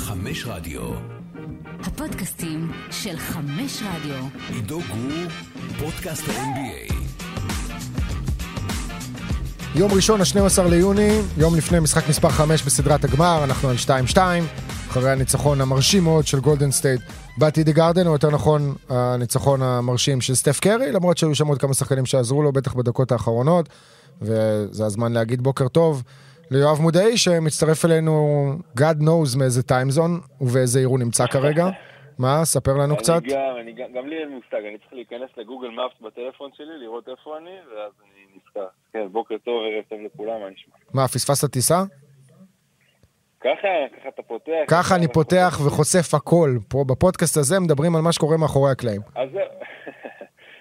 חמש רדיו. הפודקאסטים של חמש רדיו. עידו גור, פודקאסט ה-NBA. יום ראשון, ה-12 ליוני, יום לפני משחק מספר 5 בסדרת הגמר, אנחנו על 2-2, אחרי הניצחון המרשים מאוד של גולדן סטייט די גארדן, או יותר נכון, הניצחון המרשים של סטף קרי, למרות שהיו שם עוד כמה שחקנים שעזרו לו, בטח בדקות האחרונות, וזה הזמן להגיד בוקר טוב ליואב מודעי, שמצטרף אלינו, God knows מאיזה טיימזון, ובאיזה עיר הוא נמצא כרגע. מה? ספר לנו קצת. גם, אני גם, גם לי אין מושג, אני צריך להיכנס לגוגל מאפס בטלפון שלי, לראות איפה אני, ואז אני נזכר. כן, בוקר טוב, ערב טוב לכולם, מה נשמע? מה, פספסת טיסה? ככה, ככה אתה פותח. ככה אני פותח וחושף הכל. פה בפודקאסט הזה מדברים על מה שקורה מאחורי הקלעים. אז זהו.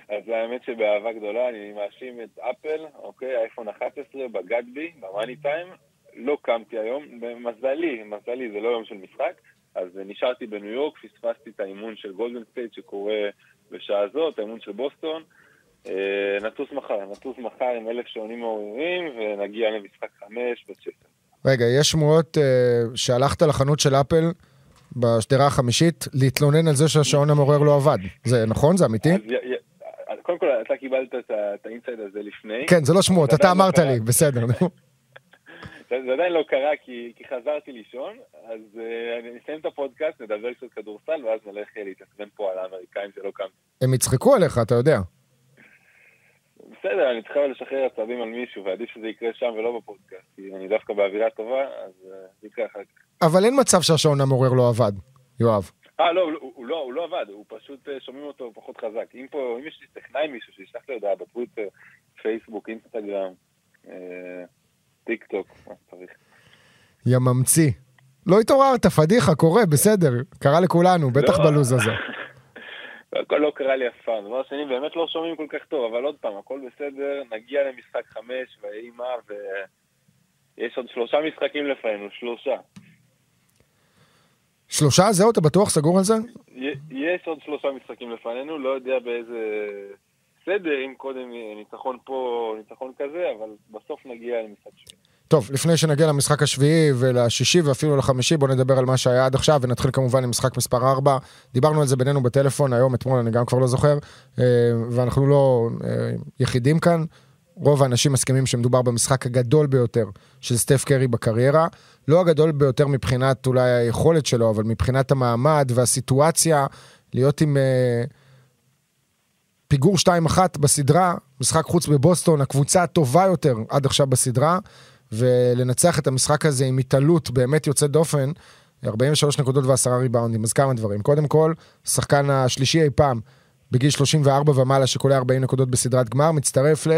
אז האמת שבאהבה גדולה אני מאשים את אפל, אוקיי, אייפון 11 בגד בי, במאני טיים. לא קמתי היום, מזלי, מזלי, זה לא יום של משחק. אז נשארתי בניו יורק, פספסתי את האימון של גולדן סטייט שקורה בשעה זאת, האימון של בוסטון. אה, נטוס מחר, נטוס מחר עם אלף שעונים מעוררים, ונגיע למשחק חמש בצ'ייס סנטר. רגע, יש שמועות אה, שהלכת לחנות של אפל בשדרה החמישית להתלונן על זה שהשעון המעורר לא עבד. זה נכון? זה אמיתי? אז, קודם כל, אתה קיבלת את ה inside הזה לפני. כן, זה לא שמועות, אתה אמרת לא לי, בסדר, נו. זה עדיין לא קרה כי, כי חזרתי לישון, אז uh, אני אסיים את הפודקאסט, נדבר קצת כדורסל, ואז נלך להתעצבן פה על האמריקאים שלא קם. הם יצחקו עליך, אתה יודע. בסדר, אני צריך לשחרר עצבים על מישהו, ועדיף שזה יקרה שם ולא בפודקאסט, כי אני דווקא באווירה טובה, אז uh, זה יקרה אחר כך. אבל אין מצב שהשעון המעורר לא עבד, יואב. אה, לא, הוא, לא, הוא לא עבד, הוא פשוט uh, שומעים אותו פחות חזק. אם פה, אם יש לי טכנאי מישהו שישלח לי הודעה בטוויטר, פייסבוק, אינסטגרם, uh, טיק טוק, מה שצריך. יא ממציא. לא התעוררת, פדיחה, קורה, בסדר. קרה לכולנו, בטח לא. בלוז הזה. הכל לא קרה לי אף פעם. דבר שני, באמת לא שומעים כל כך טוב, אבל עוד פעם, הכל בסדר, נגיע למשחק חמש, ויהי מה, ויש עוד שלושה משחקים לפנינו, שלושה. שלושה? זהו, אתה בטוח סגור על זה? יש עוד שלושה משחקים לפנינו, לא יודע באיזה סדר, אם קודם ניצחון פה ניצחון כזה, אבל בסוף נגיע למשחק שני. טוב, לפני שנגיע למשחק השביעי ולשישי ואפילו לחמישי, בואו נדבר על מה שהיה עד עכשיו, ונתחיל כמובן עם משחק מספר 4. דיברנו על זה בינינו בטלפון, היום, אתמול, אני גם כבר לא זוכר, אה, ואנחנו לא אה, יחידים כאן. רוב האנשים מסכימים שמדובר במשחק הגדול ביותר של סטף קרי בקריירה. לא הגדול ביותר מבחינת אולי היכולת שלו, אבל מבחינת המעמד והסיטואציה, להיות עם אה, פיגור 2-1 בסדרה, משחק חוץ בבוסטון, הקבוצה הטובה יותר עד עכשיו בסדרה, ולנצח את המשחק הזה עם התעלות באמת יוצאת דופן, 43 נקודות ועשרה ריבאונדים. אז כמה דברים. קודם כל, שחקן השלישי אי פעם, בגיל 34 ומעלה, שקולע 40 נקודות בסדרת גמר, מצטרף ל...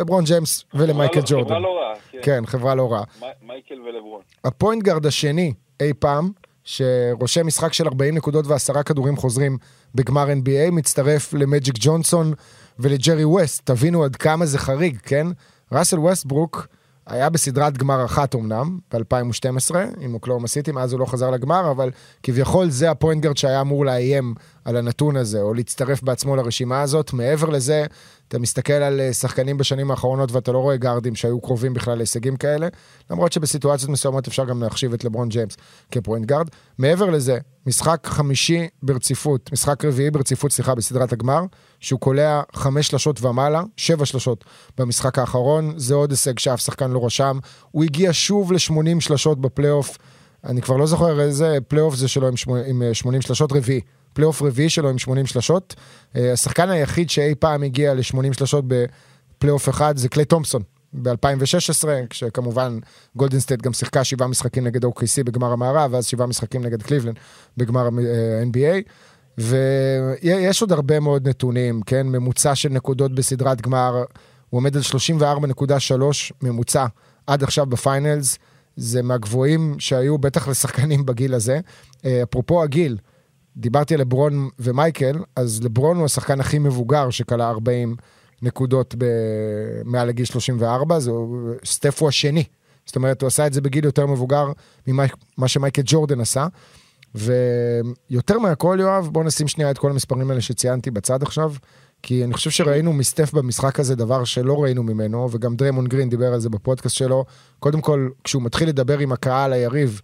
לברון ג'יימס ולמייקל לא- ג'ורדן. חברה לא רעה, כן. כן, חברה לא רעה. מייקל ולברון. ה point guard השני אי פעם, שרושם משחק של 40 נקודות ועשרה כדורים חוזרים בגמר NBA, מצטרף למג'יק ג'ונסון ולג'רי ווסט. תבינו עד כמה זה חריג, כן? ראסל ווסטברוק היה בסדרת גמר אחת אמנם, ב-2012, עם אוקלהומה סיטי, מאז הוא לא חזר לגמר, אבל כביכול זה ה point guard שהיה אמור לאיים על הנתון הזה, או להצטרף בעצמו לרשימה הזאת. מעבר לזה, אתה מסתכל על אה, שחקנים בשנים האחרונות ואתה לא רואה גארדים שהיו קרובים בכלל להישגים כאלה, למרות שבסיטואציות מסוימות אפשר גם להחשיב את לברון ג'יימס כ point guard. מעבר לזה, משחק חמישי ברציפות, משחק רביעי ברציפות, סליחה, בסדרת הגמר, שהוא קולע חמש שלשות ומעלה, שבע שלשות במשחק האחרון, זה עוד הישג שאף שחקן לא רשם. הוא הגיע שוב ל-80 שלשות בפלייאוף, אני כבר לא זוכר איזה פלייאוף זה שלו עם 80 שלשות רביעי. פלייאוף רביעי שלו עם 80 שלשות. אה, השחקן היחיד שאי פעם הגיע ל-80 שלשות בפלייאוף אחד זה קליי תומפסון. ב-2016, כשכמובן גולדן סטייט גם שיחקה שבעה משחקים נגד OKC בגמר המערב, ואז שבעה משחקים נגד קליבלנד בגמר ה-NBA. אה, ויש עוד הרבה מאוד נתונים, כן? ממוצע של נקודות בסדרת גמר, הוא עומד על 34.3 ממוצע עד עכשיו ב finals. זה מהגבוהים שהיו בטח לשחקנים בגיל הזה. אה, אפרופו הגיל, דיברתי על לברון ומייקל, אז לברון הוא השחקן הכי מבוגר שקלע 40 נקודות ב... מעל לגיל 34, זה... סטף הוא השני. זאת אומרת, הוא עשה את זה בגיל יותר מבוגר ממה שמייקל ג'ורדן עשה. ויותר מהכל, יואב, בוא נשים שנייה את כל המספרים האלה שציינתי בצד עכשיו, כי אני חושב שראינו מסטף במשחק הזה דבר שלא ראינו ממנו, וגם דריימון גרין דיבר על זה בפודקאסט שלו. קודם כל, כשהוא מתחיל לדבר עם הקהל היריב,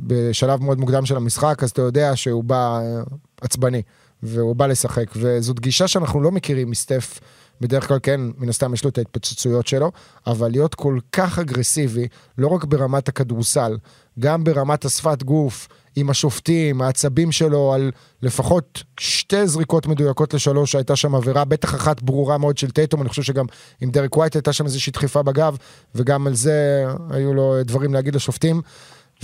בשלב מאוד מוקדם של המשחק, אז אתה יודע שהוא בא אה, עצבני, והוא בא לשחק, וזאת גישה שאנחנו לא מכירים מסטף. בדרך כלל כן, מן הסתם יש לו את ההתפוצצויות שלו, אבל להיות כל כך אגרסיבי, לא רק ברמת הכדורסל, גם ברמת השפת גוף, עם השופטים, העצבים שלו על לפחות שתי זריקות מדויקות לשלוש, שהייתה שם עבירה, בטח אחת ברורה מאוד של טייטום, אני חושב שגם עם דרק ווייט הייתה שם איזושהי דחיפה בגב, וגם על זה היו לו דברים להגיד לשופטים.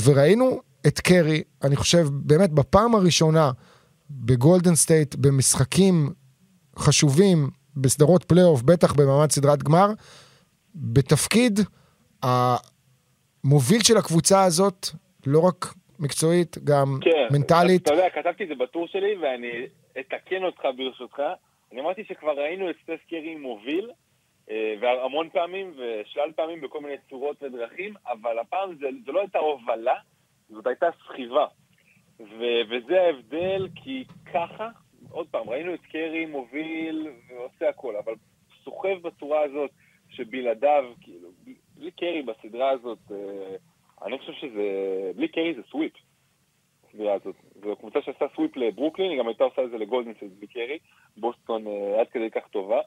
וראינו את קרי, אני חושב, באמת בפעם הראשונה בגולדן סטייט, במשחקים חשובים, בסדרות פלייאוף, בטח במעמד סדרת גמר, בתפקיד המוביל של הקבוצה הזאת, לא רק מקצועית, גם כן, מנטלית. אתה יודע, כתבתי את זה בטור שלי, ואני אתקן אותך ברשותך. אני אמרתי שכבר ראינו את סטף קרי מוביל, והמון פעמים, ושלל פעמים בכל מיני צורות ודרכים, אבל הפעם זה, זה לא הייתה הובלה, זאת הייתה סחיבה. ו- וזה ההבדל, כי ככה, עוד פעם, ראינו את קרי מוביל ועושה הכל, אבל סוחב בצורה הזאת, שבלעדיו, כאילו, בלי קרי בסדרה הזאת, אה, אני חושב שזה, בלי קרי זה sweep, הסדרה הזאת. זו קבוצה שעשתה sweep לברוקלין, היא גם הייתה עושה את זה לגולדן סטייט בלי קרי, בוסטון אה, עד כדי כך טובה.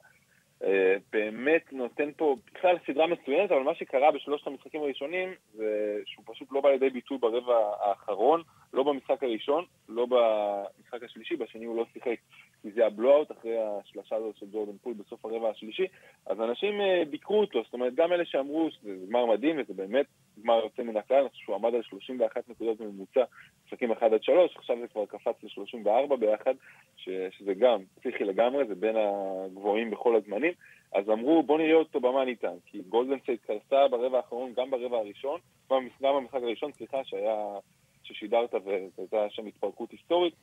אה, באמת נותן פה בכלל סדרה מצוינת, אבל מה שקרה בשלושת המשחקים הראשונים זה שהוא פשוט לא בא לידי ביטוי ברבע האחרון, לא במשחק הראשון, לא במשחק השלישי, בשני הוא לא שיחק כי זה ה blowout אחרי השלושה הזאת של ג'ורדן פול בסוף הרבע השלישי, אז אנשים אה, ביקרו אותו, זאת אומרת גם אלה שאמרו שזה גמר מדהים וזה באמת גמר יוצא מן הכלל, אני חושב שהוא עמד על 31 נקודות בממוצע, משחקים 1 עד 3, עכשיו זה כבר קפץ ל-34 ביחד, ש, שזה גם פסיכי לגמרי, זה בין הגבוהים בכל הזמנים. אז אמרו בוא נראה אותו ב money time, כי גולדן סטייט קרסה ברבע האחרון, גם ברבע הראשון, גם במשחק הראשון, סליחה, שהיה, ששידרת והייתה שם התפרקות היסטורית,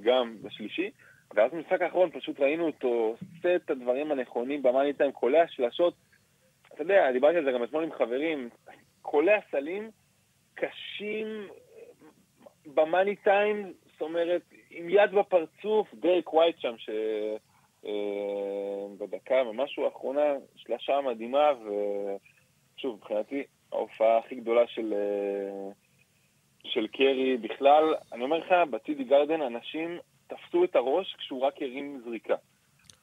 גם בשלישי. ואז במשחק האחרון פשוט ראינו אותו עושה את הדברים הנכונים במאני טיים, קולע שלשות. אתה יודע, דיברתי על זה גם אתמול עם חברים, קולע סלים קשים במאני טיים, זאת אומרת, עם יד בפרצוף, דרק ווייט שם, ש... אה, בדקה ומשהו האחרונה, שלשה מדהימה, ושוב, מבחינתי, ההופעה הכי גדולה של, אה, של קרי בכלל. אני אומר לך, בצידי גרדן אנשים תפסו את הראש כשהוא רק הרים זריקה.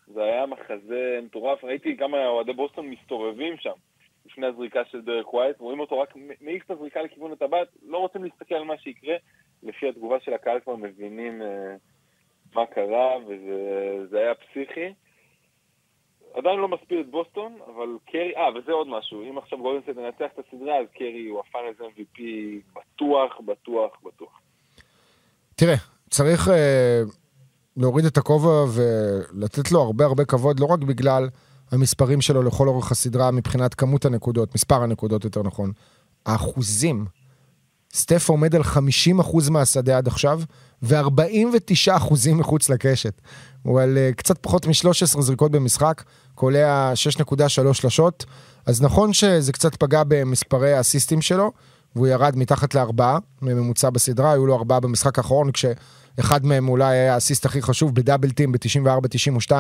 זה היה מחזה מטורף, ראיתי גם אוהדי בוסטון מסתובבים שם לפני הזריקה של דרק ווייט, רואים אותו רק מעיף את הזריקה לכיוון הטבעת, לא רוצים להסתכל על מה שיקרה, לפי התגובה של הקהל כבר מבינים... Uh, מה קרה, וזה היה פסיכי. עדיין לא מספיק את בוסטון, אבל קרי, אה, וזה עוד משהו, אם עכשיו גולדנסט ינצח את הסדרה, אז קרי הוא הפאנלס MVP בטוח, בטוח, בטוח. תראה, צריך אה, להוריד את הכובע ולתת לו הרבה הרבה כבוד, לא רק בגלל המספרים שלו לכל אורך הסדרה מבחינת כמות הנקודות, מספר הנקודות יותר נכון, האחוזים. סטף עומד על 50% מהשדה עד עכשיו, ו-49 אחוזים מחוץ לקשת. הוא על uh, קצת פחות מ-13 זריקות במשחק, קולע 6.3 שלשות, אז נכון שזה קצת פגע במספרי האסיסטים שלו, והוא ירד מתחת לארבעה מממוצע בסדרה, היו לו ארבעה במשחק האחרון, כשאחד מהם אולי היה האסיסט הכי חשוב בדאבל טים ב-94-92,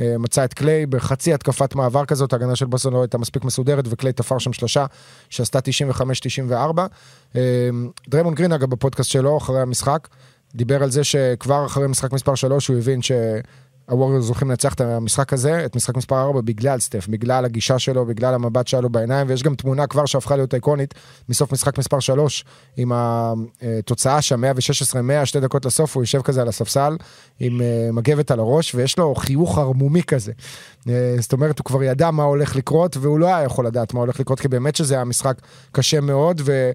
אה, מצא את קליי בחצי התקפת מעבר כזאת, ההגנה של בוסון לא הייתה מספיק מסודרת, וקליי תפר שם שלושה שעשתה 95-94. אה, דריימון גרין אגב בפודקאסט שלו אחרי המשחק, דיבר על זה שכבר אחרי משחק מספר 3 הוא הבין שהווריורס הולכים לנצח את המשחק הזה, את משחק מספר 4 בגלל סטף, בגלל הגישה שלו, בגלל המבט שלו בעיניים, ויש גם תמונה כבר שהפכה להיות איקונית מסוף משחק מספר 3, עם התוצאה שם 116-100, שתי דקות לסוף, הוא יושב כזה על הספסל עם אה, מגבת על הראש, ויש לו חיוך ערמומי כזה. אה, זאת אומרת, הוא כבר ידע מה הולך לקרות, והוא לא היה יכול לדעת מה הולך לקרות, כי באמת שזה היה משחק קשה מאוד, ו...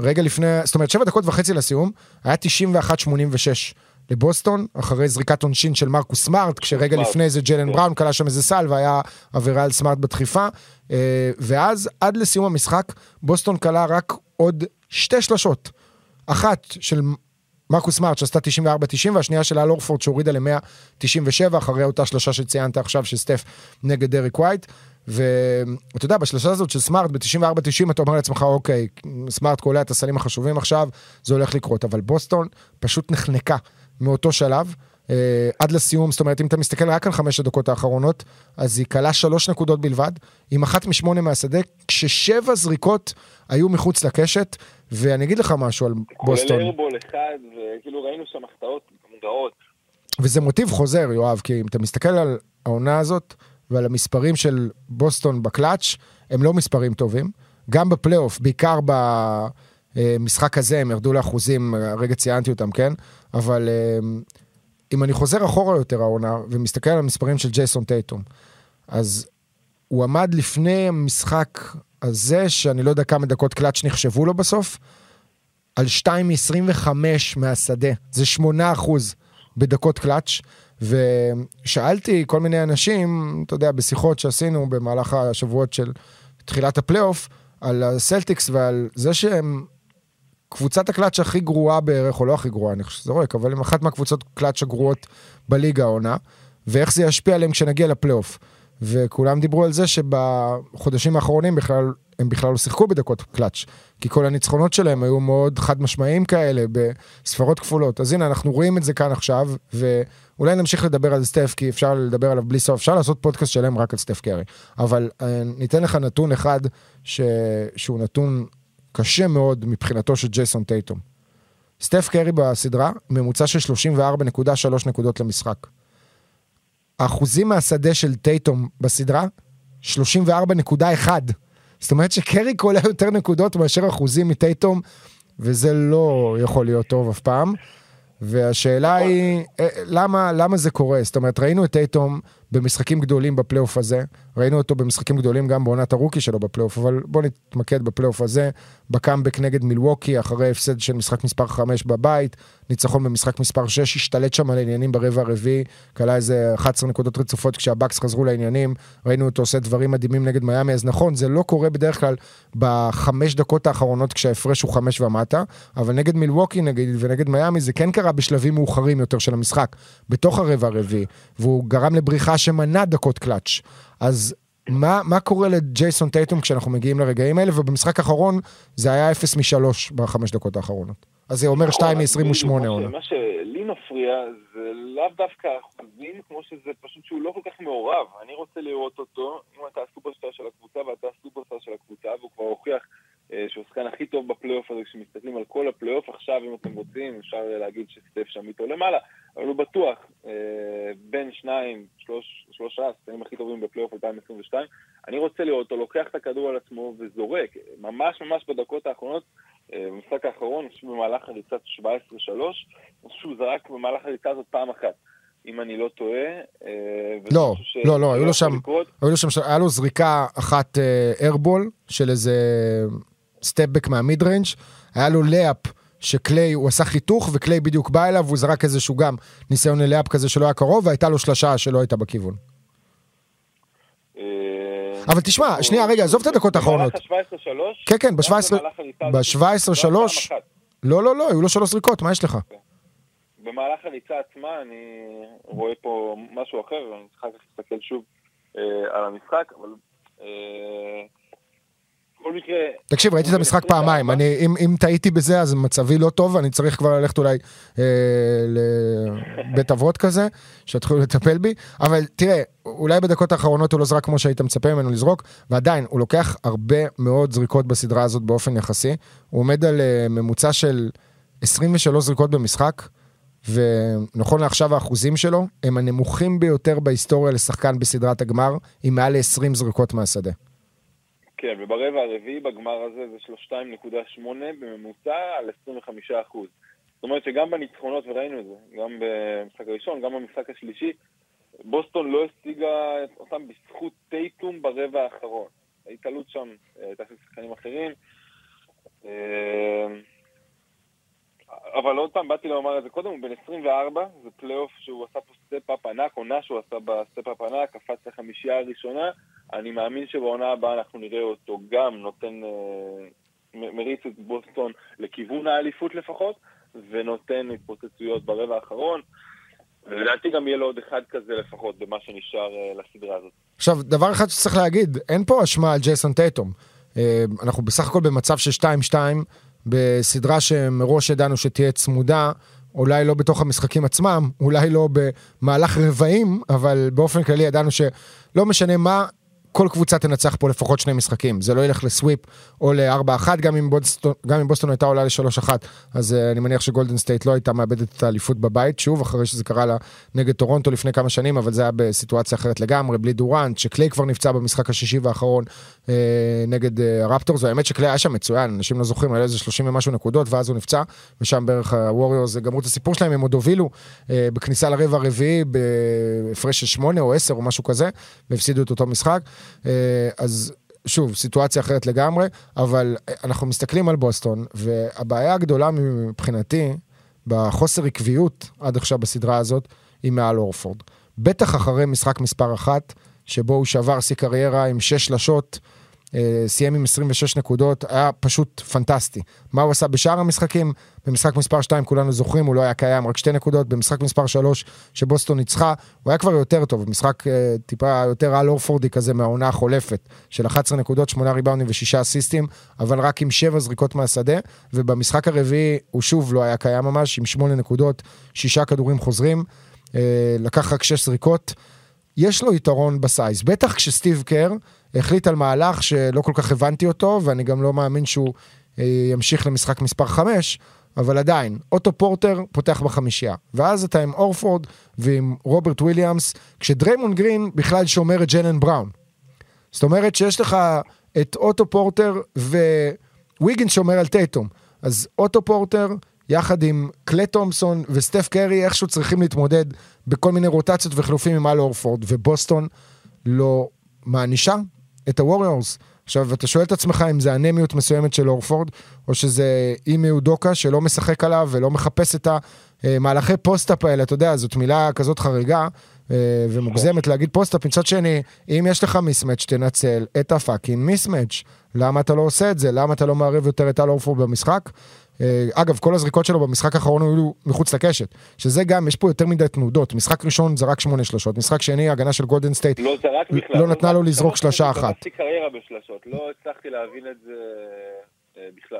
רגע לפני, זאת אומרת, שבע דקות וחצי לסיום, היה 91-86 לבוסטון, אחרי זריקת עונשין של מרקוס סמארט, כשרגע סמארט. לפני זה ג'לן כן. בראון קלע שם איזה סל והיה עבירה על סמארט בדחיפה. אה, ואז, עד לסיום המשחק, בוסטון קלע רק עוד שתי שלשות. אחת של מרקוס סמארט שעשתה 94-90 והשנייה של אל אורפורד שהורידה ל-197 אחרי אותה שלושה שציינת עכשיו של סטף נגד דריק ווייט. ואתה יודע, בשלושה הזאת של סמארט ב-94-90 אתה אומר לעצמך, אוקיי, סמארט קולע את הסלים החשובים עכשיו, זה הולך לקרות, אבל בוסטון פשוט נחנקה מאותו שלב, עד לסיום, זאת אומרת, אם אתה מסתכל רק על חמש הדקות האחרונות, אז היא קלעה שלוש נקודות בלבד, עם אחת משמונה מהשדה, כששבע זריקות היו מחוץ לקשת, ואני אגיד לך משהו על בוסטון. כולל airball אחד, וכאילו ראינו שם החטאות מודעות. וזה מוטיב חוזר, יואב, כי אם אתה מסתכל על העונה הזאת ועל המספרים של בוסטון בקלאץ', הם לא מספרים טובים. גם בפלייאוף, בעיקר במשחק הזה, הם ירדו לאחוזים, הרגע ציינתי אותם, כן? אבל אה, אם אני חוזר אחורה יותר העונה, ומסתכל על המספרים של ג'ייסון טייטום, אז הוא עמד לפני המשחק הזה, שאני לא יודע כמה דקות קלאץ' נחשבו לו בסוף, על 2 מ-25 מהשדה, זה 8 אחוז בדקות קלאץ', ושאלתי כל מיני אנשים, אתה יודע, בשיחות שעשינו במהלך השבועות של תחילת הפלייאוף, על הסלטיקס ועל זה שהם קבוצת הקלאץ' הכי גרועה בערך, או לא הכי גרועה, אני חושב שזה זורק, אבל הם אחת מהקבוצות קלאץ' הגרועות בליגה העונה, ואיך זה ישפיע עליהם כשנגיע לפלייאוף. וכולם דיברו על זה שבחודשים האחרונים בכלל, הם בכלל לא שיחקו בדקות קלאץ', כי כל הניצחונות שלהם היו מאוד חד משמעיים כאלה, בספרות כפולות. אז הנה, אנחנו רואים את זה כאן עכשיו, ואולי נמשיך לדבר על סטף, כי אפשר לדבר עליו בלי סוף, אפשר לעשות פודקאסט שלם רק על סטף קרי. אבל אה, ניתן לך נתון אחד, ש... שהוא נתון קשה מאוד מבחינתו של ג'ייסון טייטום. סטף קרי בסדרה, ממוצע של 34.3 נקודות למשחק. האחוזים מהשדה של טייטום בסדרה, 34.1. זאת אומרת שקרי קולע יותר נקודות מאשר אחוזים מטייטום, וזה לא יכול להיות טוב אף פעם. והשאלה היא, אה, למה, למה זה קורה? זאת אומרת, ראינו את טייטום במשחקים גדולים בפלייאוף הזה, ראינו אותו במשחקים גדולים גם בעונת הרוקי שלו בפלייאוף, אבל בואו נתמקד בפלייאוף הזה, בקאמבק נגד מילווקי, אחרי הפסד של משחק מספר 5 בבית, ניצחון במשחק מספר 6, השתלט שם על העניינים ברבע הרביעי, כלה איזה 11 נקודות רצופות כשהבאקס חזרו לעניינים, ראינו אותו עושה דברים מדהימים נגד מיאמי, אז נכון, זה לא קורה בדרך כלל בחמש דקות האחרונות כשההפרש הוא חמש ומטה, אבל נגד מילווקי נגיד ונגד מיאמי זה כן קרה בשלבים מאוחרים יותר של המשחק, בתוך הרבע הרביעי, והוא גרם לבריחה שמנע דקות קלאץ'. אז מה, מה קורה לג'ייסון טייטום כשאנחנו מגיעים לרגעים האלה, ובמשחק האחרון זה היה 0 מ-3 בחמש דקות האחרונות. אז זה אומר 2 מ-28 עונה. מה שלי מפריע זה לאו דווקא האחוזים, כמו שזה פשוט שהוא לא כל כך מעורב. אני רוצה לראות אותו, אם אתה הסופרסטאר של הקבוצה ואתה הסופרסטאר של הקבוצה, והוא כבר הוכיח שהוא השחקן הכי טוב בפלייאוף הזה כשמסתכלים על כל הפלייאוף. עכשיו, אם אתם רוצים, אפשר להגיד שסטף שם איתו למעלה, אבל הוא בטוח אה, בין שניים, שלוש, שלושה השחקנים הכי טובים בפלייאוף 2022. אני רוצה לראות אותו לוקח את הכדור על עצמו וזורק, ממש ממש בדקות האחרונות, אה, במשחק האחרון, אני חושב במהלך הריצת 17-3, אני חושב שהוא זרק במהלך הריצה הזאת פעם אחת. אם אני לא טועה. לא, לא, לא, היו לו שם, היו לו שם, היה לו זריקה אחת airball של איזה stepback מה mid-range, היה לו lob שקליי, הוא עשה חיתוך וקליי בדיוק בא אליו, והוא זרק איזשהו גם ניסיון ל lob כזה שלא היה קרוב, והייתה לו שלושה שלא הייתה בכיוון. אה, אבל תשמע, שנייה, רגע, עזוב את הדקות האחרונות. במהלך ה-17-3? כן, כן, ב-17-3. לא, לא, לא, היו לו שלוש זריקות, מה יש לך? במהלך הריצה עצמה אני רואה פה משהו אחר, אני צריך להסתכל שוב אה, על המשחק, אבל אה, בכל מקרה... תקשיב, ראיתי את המשחק פעמיים, אני, אם, אם טעיתי בזה אז מצבי לא טוב, אני צריך כבר ללכת אולי אה, לבית אבות כזה, שיתחילו לטפל בי, אבל תראה, אולי בדקות האחרונות הוא לא זרק כמו שהיית מצפה ממנו לזרוק, ועדיין, הוא לוקח הרבה מאוד זריקות בסדרה הזאת באופן יחסי, הוא עומד על אה, ממוצע של 23 זריקות במשחק, ונכון לעכשיו האחוזים שלו הם הנמוכים ביותר בהיסטוריה לשחקן בסדרת הגמר, עם מעל ל-20 זריקות מהשדה. כן, וברבע הרביעי בגמר הזה זה 32.8 בממוצע על 25 אחוז. זאת אומרת שגם בניצחונות, וראינו את זה, גם במשחק הראשון, גם במשחק השלישי, בוסטון לא השיגה אותם בזכות טייטום ברבע האחרון. ההתעלות שם הייתה של שחקנים אחרים. אבל עוד פעם, באתי לומר את זה קודם, הוא בן 24, זה פלייאוף שהוא עשה פה step-up ענק, עונה שהוא עשה ב step-up ענק, קפץ לחמישייה הראשונה. אני מאמין שבעונה הבאה אנחנו נראה אותו גם נותן, אה, מריץ את בוסטון לכיוון האליפות לפחות, ונותן התפוצצויות ברבע האחרון. ולדעתי גם יהיה לו עוד אחד כזה לפחות במה שנשאר אה, לסדרה הזאת. עכשיו, דבר אחד שצריך להגיד, אין פה אשמה על ג'ייסון טייטום. אה, אנחנו בסך הכל במצב של 2-2, בסדרה שמראש ידענו שתהיה צמודה, אולי לא בתוך המשחקים עצמם, אולי לא במהלך רבעים, אבל באופן כללי ידענו שלא משנה מה, כל קבוצה תנצח פה לפחות שני משחקים, זה לא ילך ל sweep או ל-4-1, גם, בוסטון, גם אם בוסטון הייתה עולה ל-3-1, אז אה, אני מניח שגולדן סטייט לא הייתה מאבדת את האליפות בבית, שוב, אחרי שזה קרה לה נגד טורונטו לפני כמה שנים, אבל זה היה בסיטואציה אחרת לגמרי, בלי דורנט, שקליי כבר נפצע במשחק השישי והאחרון נגד אה, הרפטורס, והאמת שקליי היה שם מצוין, אנשים לא זוכרים, היה איזה 30 ומשהו נקודות, ואז הוא נפצע, ושם בערך הווריורס גמרו את הסיפור שלהם, הם עוד הובילו אה, בכניסה לרבע הרביעי בהפרש של 8 או 10 או משהו כזה, והפסידו את אותו משחק. אה, אז שוב, סיטואציה אחרת לגמרי, אבל אנחנו מסתכלים על בוסטון, והבעיה הגדולה מבחינתי, בחוסר עקביות עד עכשיו בסדרה הזאת, היא מעל אורפורד. בטח אחרי משחק מספר אחת, שבו הוא שבר שיא קריירה עם שש שלשות. אה, סיים עם 26 נקודות, היה פשוט פנטסטי. מה הוא עשה בשאר המשחקים? במשחק מספר 2 כולנו זוכרים, הוא לא היה קיים, רק שתי נקודות. במשחק מספר 3 שבוסטון ניצחה, הוא היה כבר יותר טוב, משחק אה, טיפה יותר על אורפורדי כזה מהעונה החולפת, של 11 נקודות, 8 ריבאונדים ו-6 אסיסטים, אבל רק עם 7 זריקות מהשדה, ובמשחק הרביעי הוא שוב לא היה קיים ממש, עם 8 נקודות, 6 כדורים חוזרים, אה, לקח רק 6 זריקות. יש לו יתרון בסייז, בטח כשסטיב קר החליט על מהלך שלא כל כך הבנתי אותו, ואני גם לא מאמין שהוא אה, ימשיך למשחק מספר 5, אבל עדיין, אוטו פורטר פותח בחמישייה. ואז אתה עם אורפורד ועם רוברט וויליאמס, כשדריימון גרין בכלל שומר את ג'לן בראון. זאת אומרת שיש לך את אוטו פורטר וויגינס שומר על טייטום. אז אוטו פורטר, יחד עם קליי תומפסון וסטף קרי, איכשהו צריכים להתמודד בכל מיני רוטציות וחילופים עם אל אורפורד, ובוסטון לא מענישה את הווריורס. עכשיו, אתה שואל את עצמך אם זה אנמיות מסוימת של אורפורד, או שזה אימי אודוקה שלא משחק עליו ולא מחפש את המהלכי post-up האלה, אתה יודע, זאת מילה כזאת חריגה אה, ומוגזמת להגיד post-up. מצד שני, אם יש לך mismatch, תנצל את ה fucking mismatch. למה אתה לא עושה את זה? למה אתה לא מערב יותר את אל אורפורד במשחק? אה, אגב, כל הזריקות שלו במשחק האחרון היו מחוץ לקשת, שזה גם, יש פה יותר מדי תנודות. משחק ראשון זרק שמונה שלשות, משחק שני, הגנה של גולדן סטייט, לא זרק בכלל. לא נתנה לו לזרוק שלושה אחת. עשיתי קריירה בשלשות, לא הצלחתי להבין את זה אה, בכלל.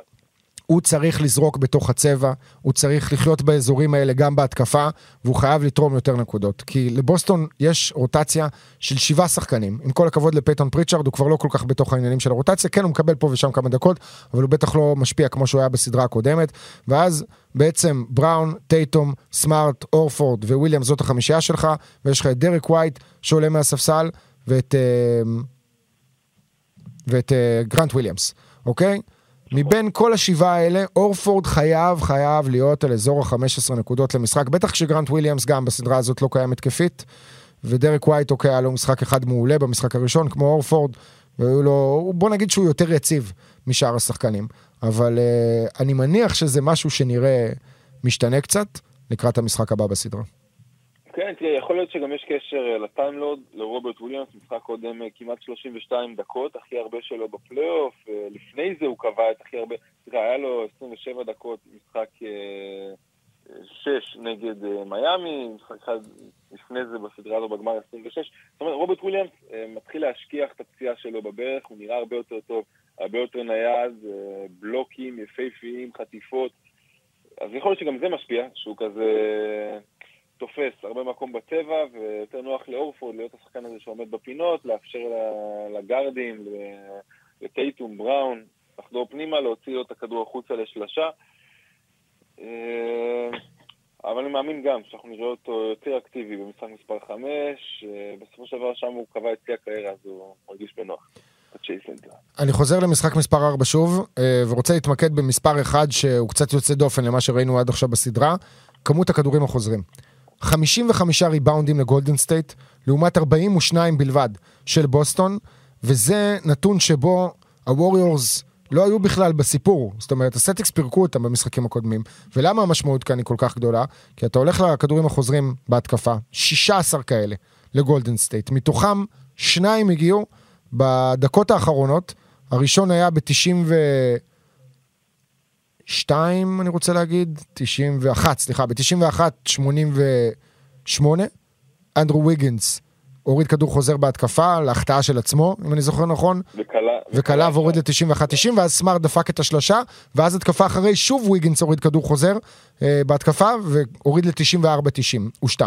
הוא צריך לזרוק בתוך הצבע, הוא צריך לחיות באזורים האלה גם בהתקפה, והוא חייב לתרום יותר נקודות. כי לבוסטון יש רוטציה של שבעה שחקנים. עם כל הכבוד לפייתון פריצ'ארד, הוא כבר לא כל כך בתוך העניינים של הרוטציה, כן, הוא מקבל פה ושם כמה דקות, אבל הוא בטח לא משפיע כמו שהוא היה בסדרה הקודמת. ואז בעצם בראון, טייטום, סמארט, אורפורד וויליאם זאת החמישייה שלך, ויש לך את דרק ווייט שעולה מהספסל, ואת, אה, ואת אה, גרנט וויליאמס, אוקיי? מבין כל השבעה האלה, אורפורד חייב, חייב להיות על אזור ה-15 נקודות למשחק, בטח כשגרנט וויליאמס גם בסדרה הזאת לא קיים התקפית, ודרק ווייט אוקיי, היה לו משחק אחד מעולה במשחק הראשון, כמו אורפורד, והיו לו, בוא נגיד שהוא יותר יציב משאר השחקנים, אבל אה, אני מניח שזה משהו שנראה משתנה קצת לקראת המשחק הבא בסדרה. כן, תראה, יכול להיות שגם יש קשר לטיימלוד, לרוברט וויליאמס, משחק קודם כמעט 32 דקות, הכי הרבה שלו בפלייאוף, לפני זה הוא קבע את הכי הרבה, תראה, היה לו 27 דקות, משחק 6 נגד מיאמי, משחק אחד לפני זה בסדרה הזו בגמר 26, זאת אומרת, רוברט וויליאמס מתחיל להשכיח את הפציעה שלו בברך, הוא נראה הרבה יותר טוב, הרבה יותר נייד, בלוקים יפהפיים, חטיפות, אז יכול להיות שגם זה משפיע, שהוא כזה... תופס הרבה מקום בצבע, ויותר נוח לאורפורד להיות השחקן הזה שעומד בפינות, לאפשר לגארדים, לטייטום, בראון, לחדור פנימה, להוציא לו את הכדור החוצה לשלשה. אה, אבל אני מאמין גם שאנחנו נראה אותו יותר אקטיבי במשחק מספר 5, אה, בסופו של דבר שם הוא קבע את שיא הקריירה, אז הוא מרגיש בנוח. אני חוזר למשחק מספר 4 שוב, אה, ורוצה להתמקד במספר 1 שהוא קצת יוצא דופן למה שראינו עד עכשיו בסדרה, כמות הכדורים החוזרים. 55 ריבאונדים לגולדן סטייט, לעומת 42 בלבד של בוסטון, וזה נתון שבו הווריורס לא היו בכלל בסיפור. זאת אומרת, הסלטיקס פירקו אותם במשחקים הקודמים. ולמה המשמעות כאן היא כל כך גדולה? כי אתה הולך לכדורים החוזרים בהתקפה, 16 כאלה לגולדן סטייט. מתוכם שניים הגיעו בדקות האחרונות. הראשון היה ב-90 ו... 92, אני רוצה להגיד, 91, סליחה, ב-91, 88, אנדרו ויגנס הוריד כדור חוזר בהתקפה, להחטאה של עצמו, אם אני זוכר נכון, וקלע... וקלע והוריד ל-91-90, ואז סמארט דפק את השלושה, ואז התקפה אחרי, שוב ויגינס הוריד כדור חוזר אה, בהתקפה, והוריד ל-94-92.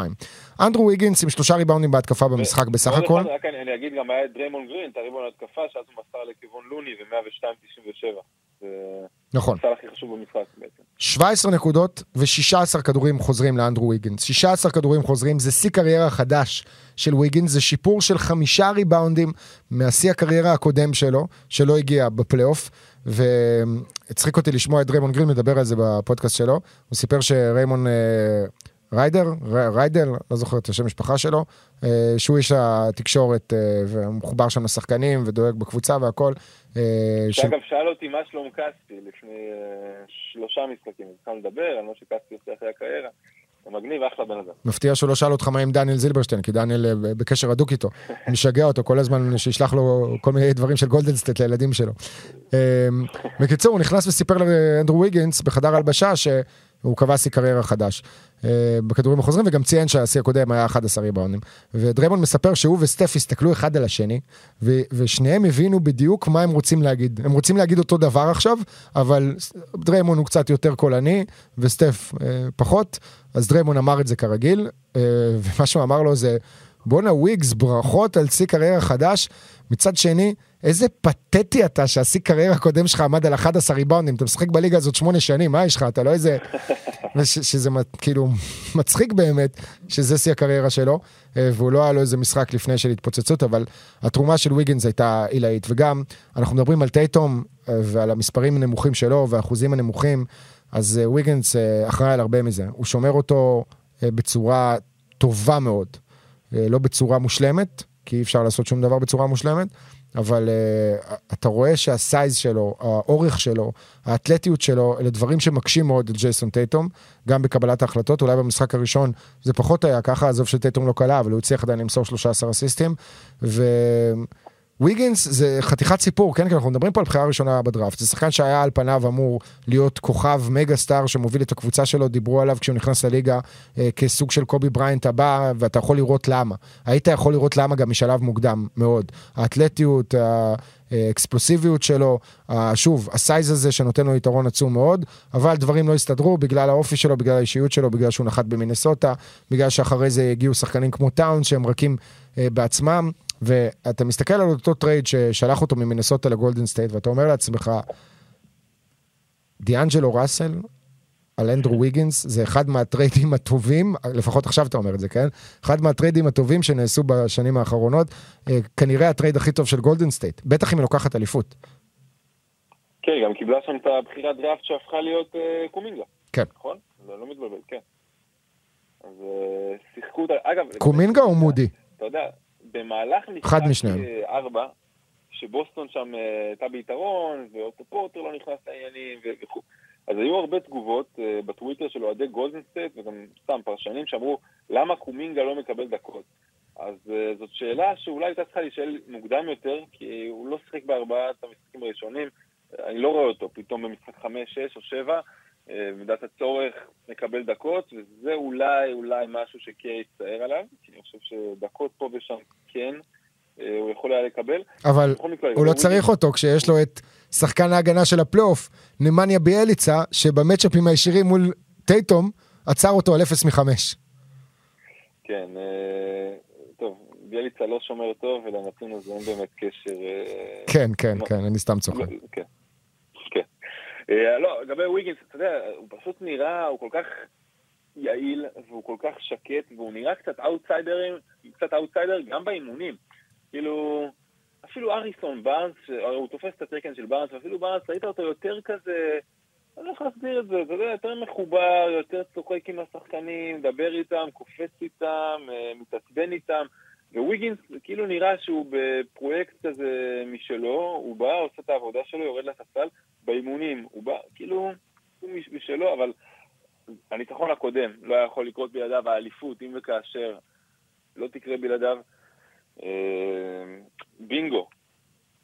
אנדרו ויגינס עם שלושה ריבאונדים בהתקפה במשחק בסך הכל. רק אני אני אגיד גם היה את דריימון גרין, את הריבון התקפה, שאז הוא מסר לכיוון לוני ו-102-97. נכון. הסל הכי חשוב במשחק בעצם. 17 נקודות ו-16 כדורים חוזרים לאנדרו ויגינס. 16 כדורים חוזרים, זה שיא קריירה חדש של ויגינס, זה שיפור של חמישה ריבאונדים מהשיא הקריירה הקודם שלו, שלא הגיע בפלייאוף, והצחיק אותי לשמוע את דריימון גרין מדבר על זה בפודקאסט שלו. הוא סיפר שריימון אה, ריידר, ריידל, לא זוכר את השם משפחה שלו, אה, שהוא איש התקשורת אה, ומחובר שם לשחקנים ודואג בקבוצה והכל. אה, שאגב, שאל אותי מה שלום כספי לפני שלושה משחקים, התחלנו לדבר על מה שכספי עושה אחרי הקריירה. מגניב, אחלה בן אדם. מפתיע שהוא לא שאל אותך מה עם דניאל זילברשטיין, כי דניאל בקשר הדוק איתו. משגע אותו כל הזמן שישלח לו כל מיני דברים של גולדנסטייט לילדים שלו. אה, בקיצור, הוא נכנס וסיפר לאנדרו ויגינס בחדר הלבשה שהוא קבע שיא קריירה חדש. אה, בכדורים החוזרים, וגם ציין שהשיא הקודם היה 11 ריבאונדים. ודריימון מספר שהוא וסטף הסתכלו אחד על השני, ו- ושניהם הבינו בדיוק מה הם רוצים להגיד. הם רוצים להגיד אותו דבר עכשיו, אבל דריימון הוא קצת יותר קולני, וסטף אה, פחות, אז דריימון אמר את זה כרגיל, אה, ומה שהוא אמר לו זה, בואנה וויגס, ברכות על שיא קריירה חדש. מצד שני, איזה פתטי אתה שהשיא קריירה הקודם שלך עמד על 11 ריבאונדים, אתה משחק בליגה הזאת שמונה שנים, מה יש לך? אתה לא איזה... וש, שזה כאילו מצחיק באמת שזה שיא הקריירה שלו, אה, והוא לא היה לו איזה משחק לפני של התפוצצות, אבל התרומה של ויגינס הייתה עילאית, וגם אנחנו מדברים על טייטום אה, ועל המספרים הנמוכים שלו והאחוזים הנמוכים, אז אה, ויגינס אחראי על הרבה מזה, הוא שומר אותו בצורה טובה מאוד, לא בצורה מושלמת, כי אי אפשר לעשות שום דבר בצורה מושלמת, אבל uh, אתה רואה שהסייז שלו, האורך שלו, האתלטיות שלו, אלה דברים שמקשים מאוד את ג'ייסון טייטום, גם בקבלת ההחלטות, אולי במשחק הראשון זה פחות היה ככה, עזוב שטייטום לא קלה, אבל הוא הצליח עדיין למסור 13 אסיסטים, וויגינס זה חתיכת סיפור, כן, כי אנחנו מדברים פה על בחירה ראשונה בדראפט, זה שחקן שהיה על פניו אמור להיות כוכב מגה סטאר שמוביל את הקבוצה שלו, דיברו עליו כשהוא נכנס לליגה אה, כסוג של קובי בריינט הבא, ואתה יכול לראות למה. היית יכול לראות למה גם משלב מוקדם מאוד. האתלטיות, האקספלוסיביות שלו, שוב, ה size הזה שנותן לו יתרון עצום מאוד, אבל דברים לא הסתדרו בגלל האופי שלו, בגלל האישיות שלו, בגלל שהוא נחת במינסוטה, בגלל שאחרי זה הגיעו שחקנים כמו טאונס שהם רכים אה, בעצמם, ואתה מסתכל על אותו trade ששלח אותו ממינסוטה לגולדן סטייט, ואתה אומר לעצמך, דיאנג'לו ראסל על אנדרו ויגינס זה אחד מהטריידים הטובים, לפחות עכשיו אתה אומר את זה, כן? אחד מהטריידים הטובים שנעשו בשנים האחרונות, אה, כנראה ה trade הכי טוב של גולדן סטייט, בטח אם היא לוקחת אליפות. כן, גם קיבלה שם את הבחירת דראפט שהפכה להיות אה, קומינגה. כן. נכון? זה לא מתבלבל, כן. אז אה, שיחקו אותה, אגב... קומינגה או מודי? אתה יודע, במהלך משחק. אה, ארבע, שבוסטון שם אה, הייתה ביתרון, ואוטו פורטר לא נכנס לעניינים וכו'. אז היו הרבה תגובות אה, בטוויטר של אוהדי גולדן סטייט, וגם סתם פרשנים שאמרו, למה קומינגה לא מקבל דקות? אז אה, זאת שאלה שאולי הייתה צריכה להישאל מוקדם יותר, כי הוא לא שיחק בארבעת המשחקים הראשונים. אני לא רואה אותו פתאום במשחק חמש, שש או שבע, במידת הצורך מקבל דקות, וזה אולי אולי משהו שקר יצטער עליו, כי אני חושב שדקות פה ושם כן, אה, הוא יכול היה לקבל. אבל מקרה, הוא לא הוא- צריך אותו כשיש לו את שחקן ההגנה של הפלייאוף, נמניה ביאליצה, שבמצ'אפים הישירים מול טייטום, עצר אותו על 0 מ-5. כן, אה, טוב, ביאליצה לא שומר טוב, ולנתון הזה אין באמת קשר. אה, כן, כן, כן, אני סתם צוחק. לא, כן. אה, לא, לגבי ויגינס, אתה יודע, הוא פשוט נראה, הוא כל כך יעיל, והוא כל כך שקט, והוא נראה קצת אאוטסיידרים, קצת אאוטסיידר גם באימונים. כאילו, אפילו הריסון בארנס, הוא תופס את התקן של בארנס, ואפילו בארנס, ראית אותו יותר כזה, אני לא יכול להסביר את זה, אתה יודע, יותר מחובר, יותר צוחק עם השחקנים, מדבר איתם, קופץ איתם, אה, מתעצבן איתם. וויגינס כאילו נראה שהוא בפרויקט כזה משלו, הוא בא, עושה את העבודה שלו, יורד לספסל, באימונים, הוא בא, כאילו, הוא מש- משלו, אבל הניצחון הקודם לא היה יכול לקרות בלעדיו, האליפות, אם וכאשר, לא תקרה בלעדיו. אה, בינגו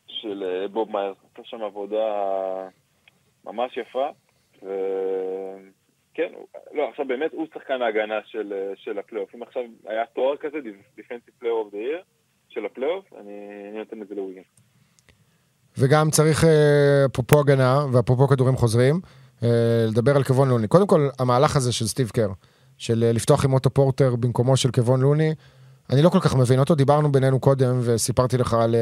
של אה, בוב מאייר, עשה שם עבודה ממש יפה, כן, לא, עכשיו באמת הוא שחקן ההגנה של, של הפלייאוף. אם עכשיו היה תואר כזה, defensive player of the year של הפלייאוף, אני, אני נותן את זה לוויגינס. וגם צריך, אה, אפרופו הגנה ואפרופו כדורים חוזרים, אה, לדבר על קוון לוני. קודם כל, המהלך הזה של סטיב קר, של אה, לפתוח עם אוטו פורטר במקומו של קוון לוני, אני לא כל כך מבין אותו, דיברנו בינינו קודם וסיפרתי לך על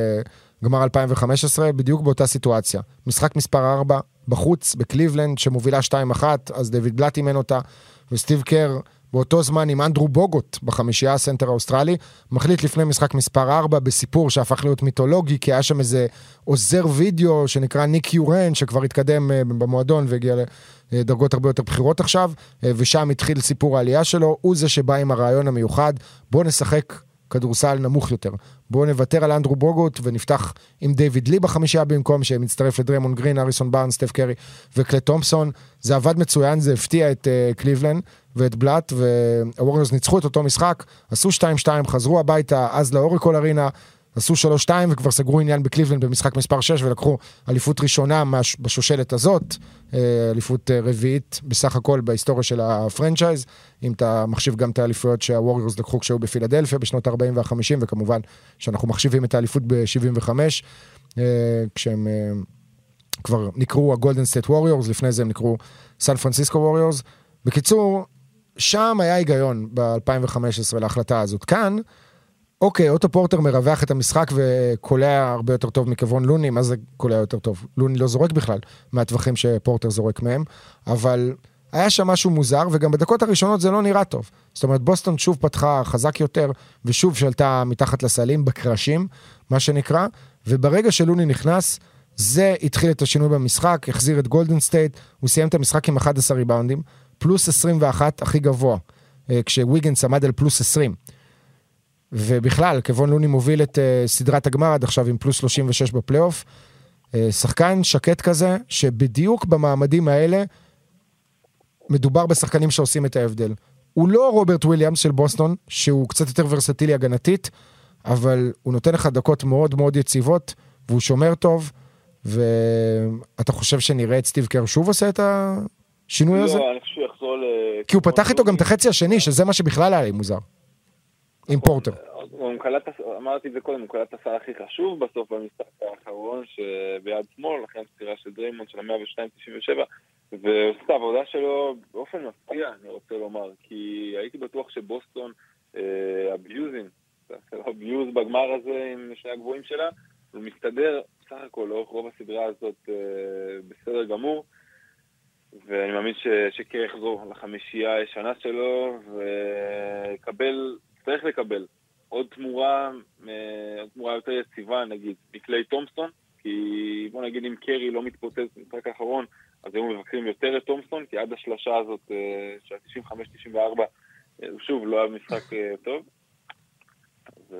גמר 2015, בדיוק באותה סיטואציה. משחק מספר 4, בחוץ, בקליבלנד, שמובילה 2-1, אז דויד בלאט אימן אותה, וסטיב קר באותו זמן עם אנדרו בוגוט בחמישייה הסנטר האוסטרלי, מחליט לפני משחק מספר 4 בסיפור שהפך להיות מיתולוגי, כי היה שם איזה עוזר וידאו שנקרא ניק יורן, שכבר התקדם אה, במועדון והגיע לדרגות הרבה יותר בכירות עכשיו, אה, ושם התחיל סיפור העלייה שלו, הוא זה שבא עם הרעיון המיוחד, בוא נשחק כדורסל נמוך יותר. בואו נוותר על אנדרו בוגוט ונפתח עם דיוויד לי בחמישייה במקום, שמצטרף לדריימונד גרין, הריסון בארנס, סטף קרי וקלי תומפסון. זה עבד מצוין, זה הפתיע את אה, קליבלנד ואת בלאט, והווריורס ניצחו את אותו משחק, עשו 2-2, חזרו הביתה, אז לאורקל ארינה, עשו 3-2 וכבר סגרו עניין בקליבלנד במשחק מספר 6 ולקחו אליפות ראשונה בשושלת הזאת, אה, אליפות אה, רביעית בסך הכל בהיסטוריה של ה franchise, אם אתה מחשיב גם את האליפויות שהווריורס לקחו כשהיו בפילדלפיה בשנות ה-40 וה-50 וכמובן שאנחנו מחשיבים את האליפות ב-75 אה, כשהם כבר נקראו הגולדן סטייט ווריורס, לפני זה הם נקראו סן פרנסיסקו ווריורס. בקיצור, שם היה היגיון ב-2015 להחלטה הזאת. כאן, אוקיי, אוטו פורטר מרווח את המשחק וקולע הרבה יותר טוב מכיוון לוני, מה זה קולע יותר טוב? לוני לא זורק בכלל מהטווחים שפורטר זורק מהם, אבל היה שם משהו מוזר, וגם בדקות הראשונות זה לא נראה טוב. זאת אומרת, בוסטון שוב פתחה חזק יותר, ושוב שלטה מתחת לסלים, בקרשים, מה שנקרא, וברגע שלוני נכנס, זה התחיל את השינוי במשחק, החזיר את גולדן סטייט, הוא סיים את המשחק עם 11 ריבאונדים, פלוס 21 הכי גבוה, אה, כשוויגינס עמד על פלוס 20. ובכלל, קוון לוני מוביל את אה, סדרת הגמר עד עכשיו עם פלוס 36 בפלייאוף. אה, שחקן שקט כזה, שבדיוק במעמדים האלה מדובר בשחקנים שעושים את ההבדל. הוא לא רוברט וויליאמס של בוסטון, שהוא קצת יותר ורסטילי הגנתית, אבל הוא נותן לך דקות מאוד מאוד יציבות, והוא שומר טוב, ואתה חושב שנראה את סטיב קר שוב עושה את השינוי לא, הזה? לא, אני חושב שהוא יחזור ל... כי הוא פתח איתו גם את החצי השני, שזה מה שבכלל היה לי מוזר. עם פורטר. הוא קלע, אמרתי את זה קודם, הוא קלע את הסל הכי חשוב בסוף במשחק האחרון שביד שמאל, לכן מסירה של דריימונד של ה-102.97 ועושה את העבודה שלו באופן מפתיע, אני רוצה לומר, כי הייתי בטוח שבוסטון אביוזים, אביוז בגמר הזה עם שני הגבוהים שלה, הוא מסתדר בסך הכל לאורך רוב הסדרה הזאת אה, בסדר גמור. ואני מאמין שקר יחזור לחמישייה הישנה שלו ויקבל צריך לקבל עוד תמורה, אה, עוד תמורה יותר יציבה נגיד, מקליי תומפסון, כי בוא נגיד אם קרי לא מתפוצץ במשחק האחרון, אז היו מבקרים יותר את תומפסון, כי עד השלושה הזאת אה, של ה-95-94, אה, שוב, לא היה משחק טוב. אז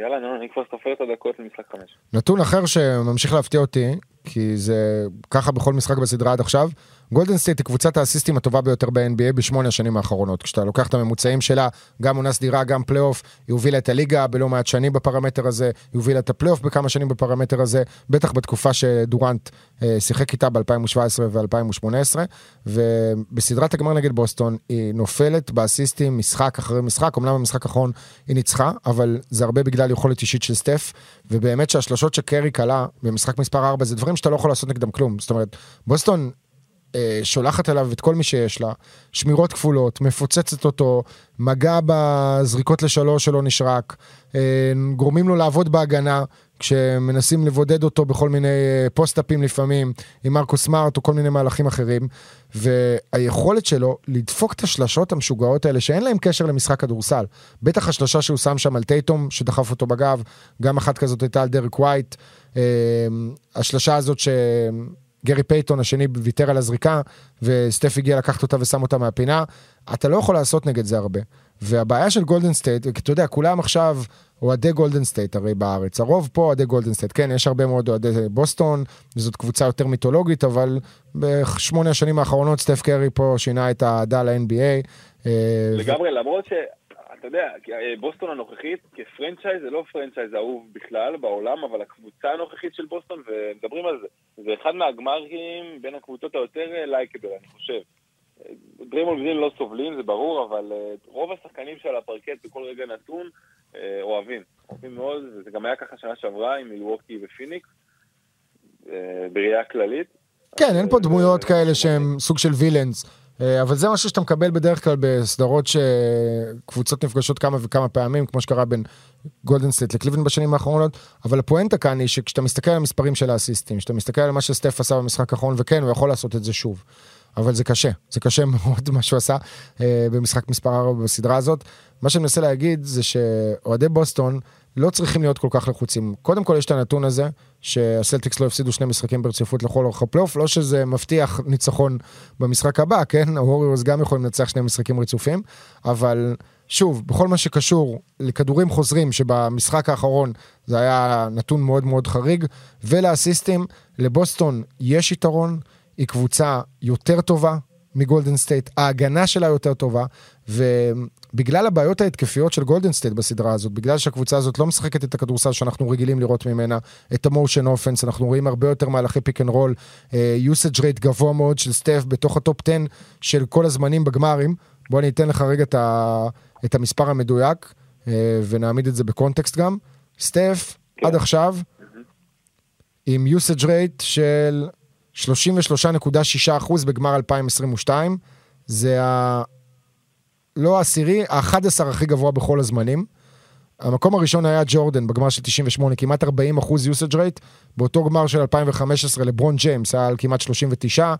יאללה, נו, אני כבר סופר את הדקות למשחק חמש. נתון אחר שממשיך להפתיע אותי, כי זה ככה בכל משחק בסדרה עד עכשיו, גולדן סטייט היא קבוצת האסיסטים הטובה ביותר ב-NBA בשמונה השנים האחרונות. כשאתה לוקח את הממוצעים שלה, גם עונה סדירה, גם פלייאוף, היא הובילה את הליגה בלא מעט שנים בפרמטר הזה, היא הובילה את הפלייאוף בכמה שנים בפרמטר הזה, בטח בתקופה שדורנט אה, שיחק איתה ב-2017 ו-2018, ובסדרת הגמר נגד בוסטון היא נופלת באסיסטים משחק אחרי משחק, אמנם במשחק האחרון היא ניצחה, אבל זה הרבה בגלל יכולת אישית של סטף, ובאמת שהשלושות שקרי קלה במשחק מספר 4 זה דברים שאתה לא יכול לעשות נגדם כלום. זאת אומרת, בוסטון אה, שולחת אליו את כל מי שיש לה, שמירות כפולות, מפוצצת אותו, מגע בזריקות לשלוש שלא נשרק, אה, גורמים לו לעבוד בהגנה, כשמנסים לבודד אותו בכל מיני אה, פוסט-אפים לפעמים, עם מרקוס סמארט או כל מיני מהלכים אחרים, והיכולת שלו לדפוק את השלשות המשוגעות האלה, שאין להם קשר למשחק כדורסל. בטח השלושה שהוא שם שם על טייטום, שדחף אותו בגב, גם אחת כזאת הייתה על דרק ווייט. השלשה הזאת ש... גרי פייטון השני ויתר על הזריקה, וסטף הגיע לקחת אותה ושם אותה מהפינה. אתה לא יכול לעשות נגד זה הרבה. והבעיה של גולדן סטייט, אתה יודע, כולם עכשיו אוהדי גולדן סטייט הרי בארץ. הרוב פה אוהדי גולדן סטייט. כן, יש הרבה מאוד אוהדי בוסטון, וזאת קבוצה יותר מיתולוגית, אבל בשמונה השנים האחרונות סטף קרי פה שינה את האהדה ל-NBA. אה, לגמרי, למרות ש... אתה יודע, אה, בוסטון הנוכחית כ franchise זה לא franchise אהוב בכלל בעולם, אבל הקבוצה הנוכחית של בוסטון, ומדברים על זה, זה אחד מהגמרים בין הקבוצות היותר likable, אני חושב. דרימון גרין לא סובלים, זה ברור, אבל אה, רוב השחקנים על הפרקט בכל רגע נתון אה, אוהבים. אוהבים מאוד, וזה גם היה ככה שנה שעברה עם מילווקי ופיניקס, אה, בראייה כללית. כן, אין פה דמויות אה, כאלה שהם סוג של villains. אה, אבל זה משהו שאתה מקבל בדרך כלל בסדרות שקבוצות נפגשות כמה וכמה פעמים, כמו שקרה בין גולדן סטייט לקליבלנד בשנים האחרונות, אבל הפואנטה כאן היא שכשאתה מסתכל על המספרים של האסיסטים, כשאתה מסתכל על מה שסטף עשה במשחק האחרון, וכן, הוא יכול לעשות את זה שוב. אבל זה קשה, זה קשה מאוד מה שהוא עשה אה, במשחק מספר 4 בסדרה הזאת. מה שאני מנסה להגיד זה שאוהדי בוסטון לא צריכים להיות כל כך לחוצים. קודם כל יש את הנתון הזה, שהסלטיקס לא הפסידו שני משחקים ברציפות לכל אורך הפלייאוף, לא שזה מבטיח ניצחון במשחק הבא, כן? הווריורס גם יכולים לנצח שני משחקים רצופים, אבל שוב, בכל מה שקשור לכדורים חוזרים, שבמשחק האחרון זה היה נתון מאוד מאוד חריג, ולאסיסטים, לבוסטון יש יתרון, היא קבוצה יותר טובה מגולדן סטייט, ההגנה שלה יותר טובה, ובגלל הבעיות ההתקפיות של גולדן סטייט בסדרה הזאת, בגלל שהקבוצה הזאת לא משחקת את הכדורסל שאנחנו רגילים לראות ממנה, את ה motion offense, אנחנו רואים הרבה יותר מהלכי pick and roll, usage rate גבוה מאוד של סטף בתוך הטופ 10 של כל הזמנים בגמרים. בוא אני אתן לך רגע את, ה, את המספר המדויק, אה, ונעמיד את זה בקונטקסט גם. סטף. עד עכשיו, עם usage rate של 33.6% בגמר 2022, זה ה... לא העשירי, ה-11 הכי גבוה בכל הזמנים. המקום הראשון היה ג'ורדן בגמר של 98, כמעט 40 אחוז usage rate. באותו גמר של 2015 לברון ג'יימס היה על כמעט 39,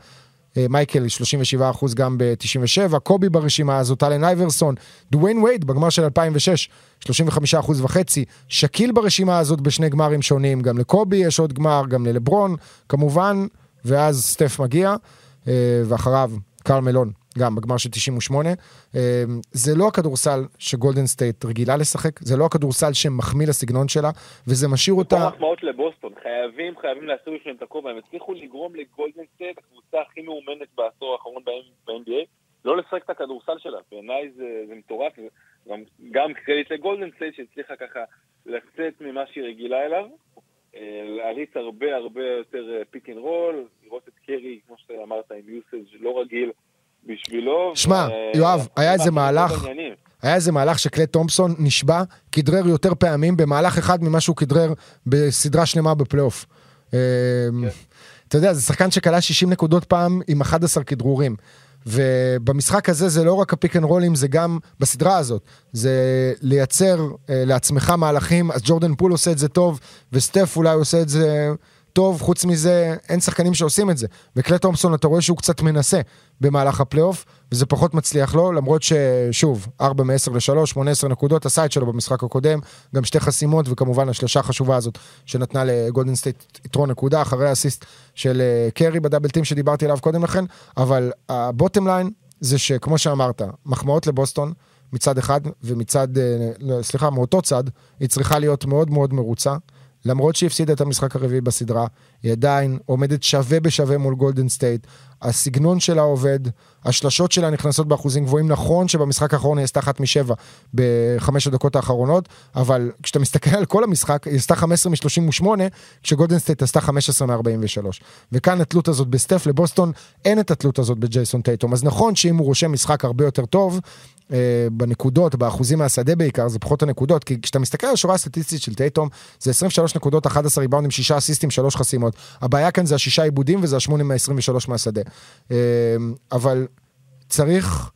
אה, מייקל 37 אחוז גם ב-97, קובי ברשימה הזאת, אלן אייברסון, דוויין וייד בגמר של 2006, 35 אחוז וחצי, שקיל ברשימה הזאת בשני גמרים שונים, גם לקובי יש עוד גמר, גם ללברון, כמובן, ואז סטף מגיע, אה, ואחריו קרל מלון, גם בגמר של 98. אה, זה לא הכדורסל שגולדן סטייט רגילה לשחק, זה לא הכדורסל שמחמיא לסגנון שלה, וזה משאיר פה אותה... מחמאות לבוסטון, חייבים, חייבים להסיר בפניהם את הכובע, הם הצליחו לגרום לגולדן סטייט, הקבוצה הכי מאומנת בעשור האחרון ב-NBA, לא לשחק את הכדורסל שלה, בעיניי זה, זה מטורף, גם, גם קרדיט לגולדן סטייט שהצליחה ככה לצאת ממה שהיא רגילה אליו, להריץ הרבה הרבה יותר pick and roll, לראות את קרי, כמו שאמרת, עם usage לא רגיל בשבילו. שמע, ו- יואב, היה איזה מהלך-. היה איזה מהלך שקליי תומפסון נשבע, כדרר יותר פעמים במהלך אחד ממה שהוא כדרר בסדרה שלמה בפלייאוף. אמ, אתה יודע, זה שחקן שקלע 60 נקודות פעם עם 11 כדרורים. ובמשחק הזה זה לא רק ה pick and roll ים, זה גם בסדרה הזאת. זה לייצר אה, לעצמך מהלכים, אז ג'ורדן פול עושה את זה טוב, וסטף אולי עושה את זה טוב, חוץ מזה אין שחקנים שעושים את זה. וקליי תומפסון אתה רואה שהוא קצת מנסה במהלך הפלייאוף, וזה פחות מצליח לו, למרות ששוב, 4 מ-10 ל-3, 18 נקודות, עשה את שלו במשחק הקודם, גם שתי חסימות, וכמובן השלושה החשובה הזאת שנתנה לגולדן סטייט יתרון נקודה, אחרי האסיסט של אה, קרי ב double team שדיברתי עליו קודם לכן, אבל ה bottom line זה שכמו שאמרת, מחמאות לבוסטון, מצד אחד, ומצד, אה, לא, סליחה, מאותו צד, היא צריכה להיות מאוד מאוד מרוצה. למרות שהיא הפסידה את המשחק הרביעי בסדרה, היא עדיין עומדת שווה בשווה מול גולדן סטייט. הסגנון שלה עובד, השלשות שלה נכנסות באחוזים גבוהים. נכון שבמשחק האחרון היא עשתה אחת משבע בחמש הדקות האחרונות, אבל כשאתה מסתכל על כל המשחק, היא עשתה 15 מ-38, כשגולדן סטייט עשתה 15 מ-43. וכאן התלות הזאת בסטף לבוסטון, אין את התלות הזאת בג'ייסון טייטום. אז נכון שאם הוא רושם משחק הרבה יותר טוב, בנקודות, באחוזים מהשדה בעיקר, זה פחות הנקודות, כי כשאתה מסתכל על השורה הסטטיסטית של טייטום, זה 23 נקודות, 11 ריבאונדים, 6 אסיסטים, 3 חסימות. הבעיה כאן זה השישה איבודים וזה ה-8 מה-23 מהשדה. אה, אבל צריך...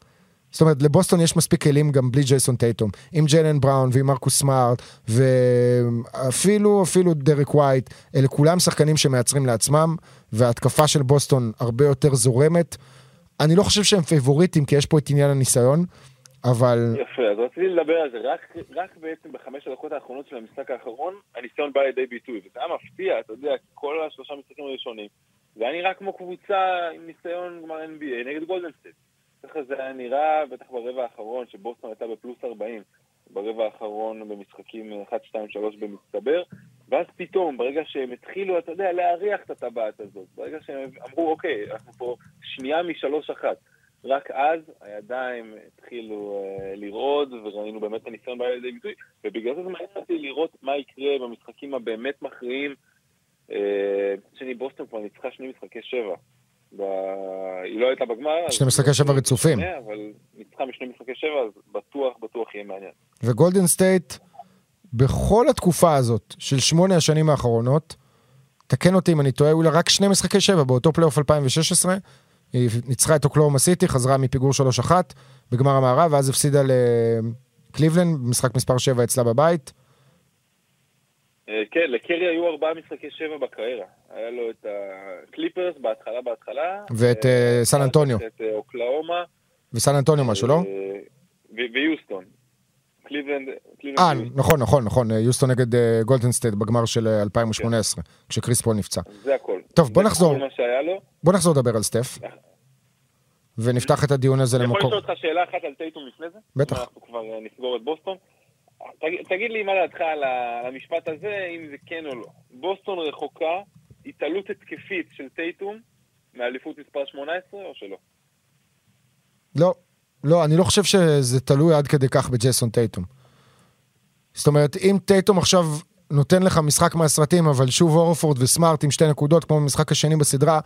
זאת אומרת, לבוסטון יש מספיק כלים גם בלי ג'ייסון טייטום. עם ג'יילן בראון ועם מרקוס סמארט, ואפילו אפילו דרק ווייט, אלה כולם שחקנים שמייצרים לעצמם, וההתקפה של בוסטון הרבה יותר זורמת. אני לא חושב שהם פייבוריטים, כי יש פה את עניין הניסיון, אבל יפה, אז רציתי לדבר על זה. רק, רק בעצם בחמש הדקות האחרונות של המשחק האחרון, הניסיון בא לידי ביטוי. וזה היה מפתיע, אתה יודע, כל השלושה משחקים הראשונים. זה היה נראה כמו קבוצה עם ניסיון גמר NBA נגד גולדן סטייט. ככה זה היה נראה, בטח ברבע האחרון, שבוסטון הייתה בפלוס 40. ברבע האחרון במשחקים 1, 2, 3 במצטבר. ואז פתאום, ברגע שהם התחילו, אתה יודע, להריח את הטבעת הזאת, ברגע שהם אמרו, אוקיי, אנחנו פה שנייה משלוש אחת. רק אז הידיים התחילו אה, לרעוד, וראינו באמת את הניסיון בא לידי ביטוי, ובגלל זה זה מעניין אותי לראות מה יקרה במשחקים הבאמת מכריעים. אה, שני בוסטון כבר ניצחה שני משחקי שבע. ב... היא לא הייתה בגמר. שני משחקי שבע רצופים. שונה, אבל ניצחה משני משחקי שבע, אז בטוח, בטוח יהיה מעניין. וגולדן סטייט, בכל התקופה הזאת של שמונה השנים האחרונות, תקן אותי אם אני טועה, לה רק שני משחקי שבע באותו פלייאוף 2016. היא ניצחה את אוקלהומה סיטי, חזרה מפיגור 3-1 בגמר המערב, ואז הפסידה לקליבלנד, במשחק מספר 7 אצלה בבית. אה, כן, לקרי היו ארבעה משחקי שבע בקריירה. היה לו את הקליפרס בהתחלה בהתחלה. ואת, אה, סן אנטוניו. את אה, אוקלהומה. וסן אנטוניו משהו, לא? אה, ויוסטון. קליבלנד... אה. נכון, נכון, נכון, יוסטון נגד אה, גולדן סטייט בגמר של אה, 2018, כשקריס פול נפצע. זה הכל. טוב, בוא נחזור. בוא נחזור לדבר על סטף, ונפתח את הדיון הזה אני יכול למקום. לשאול אותך שאלה אחת על טייטום לפני זה? בטח. אנחנו כבר אה, נסגור את בוסטון. תגיד, לי מה דעתך על המשפט הזה, אם זה כן או לא. בוסטון רחוקה התעלות התקפית של טייטום מאליפות מספר 18 או שלא? לא, לא, אני לא חושב שזה תלוי עד כדי כך בג'ייסון טייטום. זאת אומרת, אם טייטום עכשיו נותן לך משחק מהסרטים, אבל שוב אורפורד וסמארט עם שתי נקודות, כמו במשחק השני בסדרה,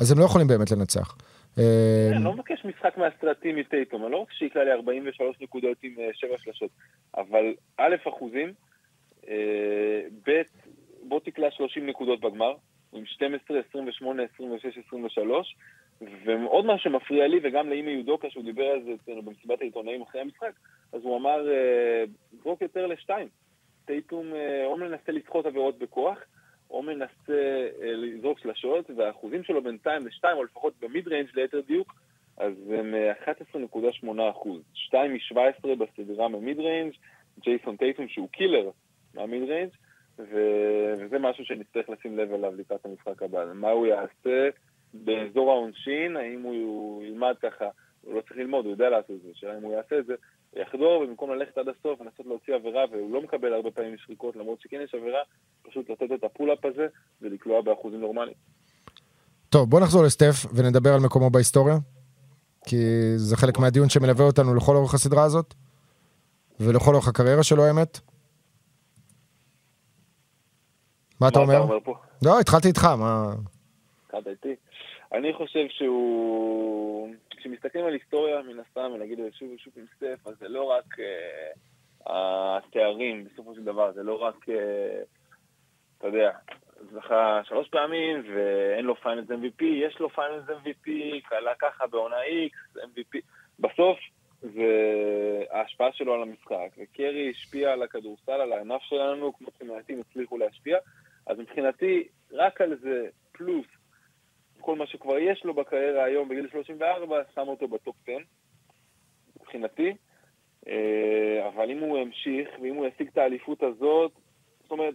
אז הם לא יכולים באמת לנצח. אה, אני לא מבקש משחק מהסרטים מטייטום, אני לא רוצה שיקרא לי 43 נקודות עם 7 שלשות, אבל א', אחוזים, אה, ב', בוא תקלע 30 נקודות בגמר, עם 12, 28, 26, 23, ועוד משהו שמפריע לי, וגם לאימי יודוקה, שהוא דיבר על זה אצלנו במסיבת העיתונאים אחרי המשחק, אז הוא אמר, אה, זרוק יותר לשתיים. טייטום אה, או מנסה לסחוט עבירות בכוח, או מנסה אה, לזרוק שלשות, והאחוזים שלו בינתיים לשתיים, או לפחות במיד ריינג' ליתר דיוק, אז הם אה, 11.8 אחוז. 2 מ-17 בסדרה ב mid-range, ג'ייסון טייטום שהוא קילר מה mid-range, וזה משהו שנצטרך לשים לב אליו לקראת המשחק הבא. מה הוא יעשה באזור העונשין, האם הוא ילמד ככה, הוא לא צריך ללמוד, הוא יודע לעשות את זה, השאלה אם הוא יעשה את זה, יחדור, ובמקום ללכת עד הסוף ולנסות להוציא עבירה, והוא לא מקבל הרבה פעמים שריקות, למרות שכן יש עבירה, פשוט לתת את ה pull-up הזה ולקלוע באחוזים נורמליים. טוב, בוא נחזור לסטף ונדבר על מקומו בהיסטוריה, כי זה חלק מהדיון שמלווה אותנו לכל אורך הסדרה הזאת, ולכל אורך הקריירה שלו, האמת. מה אתה אומר? אומר פה? לא, התחלתי איתך, מה... התחלת איתי. אני חושב שהוא... כשמסתכלים על היסטוריה, מן הסתם, ונגיד שוב ושוב עם סטף, אז זה לא רק אה, התארים, בסופו של דבר, זה לא רק, אה, אתה יודע, זכה שלוש פעמים, ואין לו finals MVP, יש לו finals MVP, קלה ככה בעונה X, MVP. בסוף, זה ההשפעה שלו על המשחק, וקרי השפיע על הכדורסל, על הענף שלנו, כמו שמעטים הצליחו להשפיע, אז מבחינתי, רק על זה, פלוס כל מה שכבר יש לו בקריירה היום בגיל 34, שם אותו ב top 10, מבחינתי. אה, אבל אם הוא ימשיך, ואם הוא ישיג את האליפות הזאת, זאת אומרת,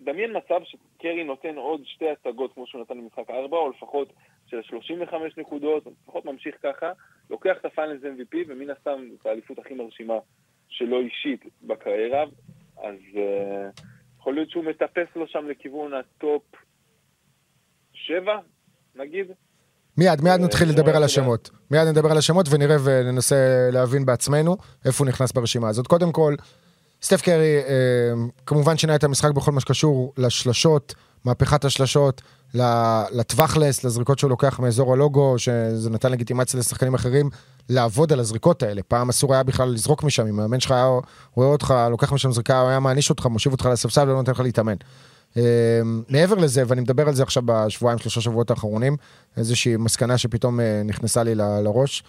דמיין מצב שקרי נותן עוד שתי הצגות כמו שהוא נתן במשחק 4, או לפחות של 35 נקודות, או לפחות ממשיך ככה, לוקח את ה finals MVP, ומן הסתם את האליפות הכי מרשימה שלו אישית בקריירה, אז אה, יכול להיות שהוא מטפס לו שם לכיוון ה top 7, נגיד. מיד, מיד נתחיל אה, לדבר על תודה. השמות. מיד נדבר על השמות ונראה וננסה להבין בעצמנו איפה הוא נכנס ברשימה הזאת. קודם כל, סטף קרי אה, כמובן שינה את המשחק בכל מה שקשור לשלשות, מהפכת השלשות, לטווחלס, לזריקות שהוא לוקח מאזור הלוגו, שזה נתן לגיטימציה לשחקנים אחרים לעבוד על הזריקות האלה. פעם אסור היה בכלל לזרוק משם, אם המאמן שלך היה רואה אותך, לוקח משם זריקה, הוא היה מעניש אותך, מושיב אותך לספסל ולא נותן לך להתאמן. אה, מעבר לזה, ואני מדבר על זה עכשיו בשבועיים, שלושה שבועות האחרונים, איזושהי מסקנה שפתאום אה, נכנסה לי לראש.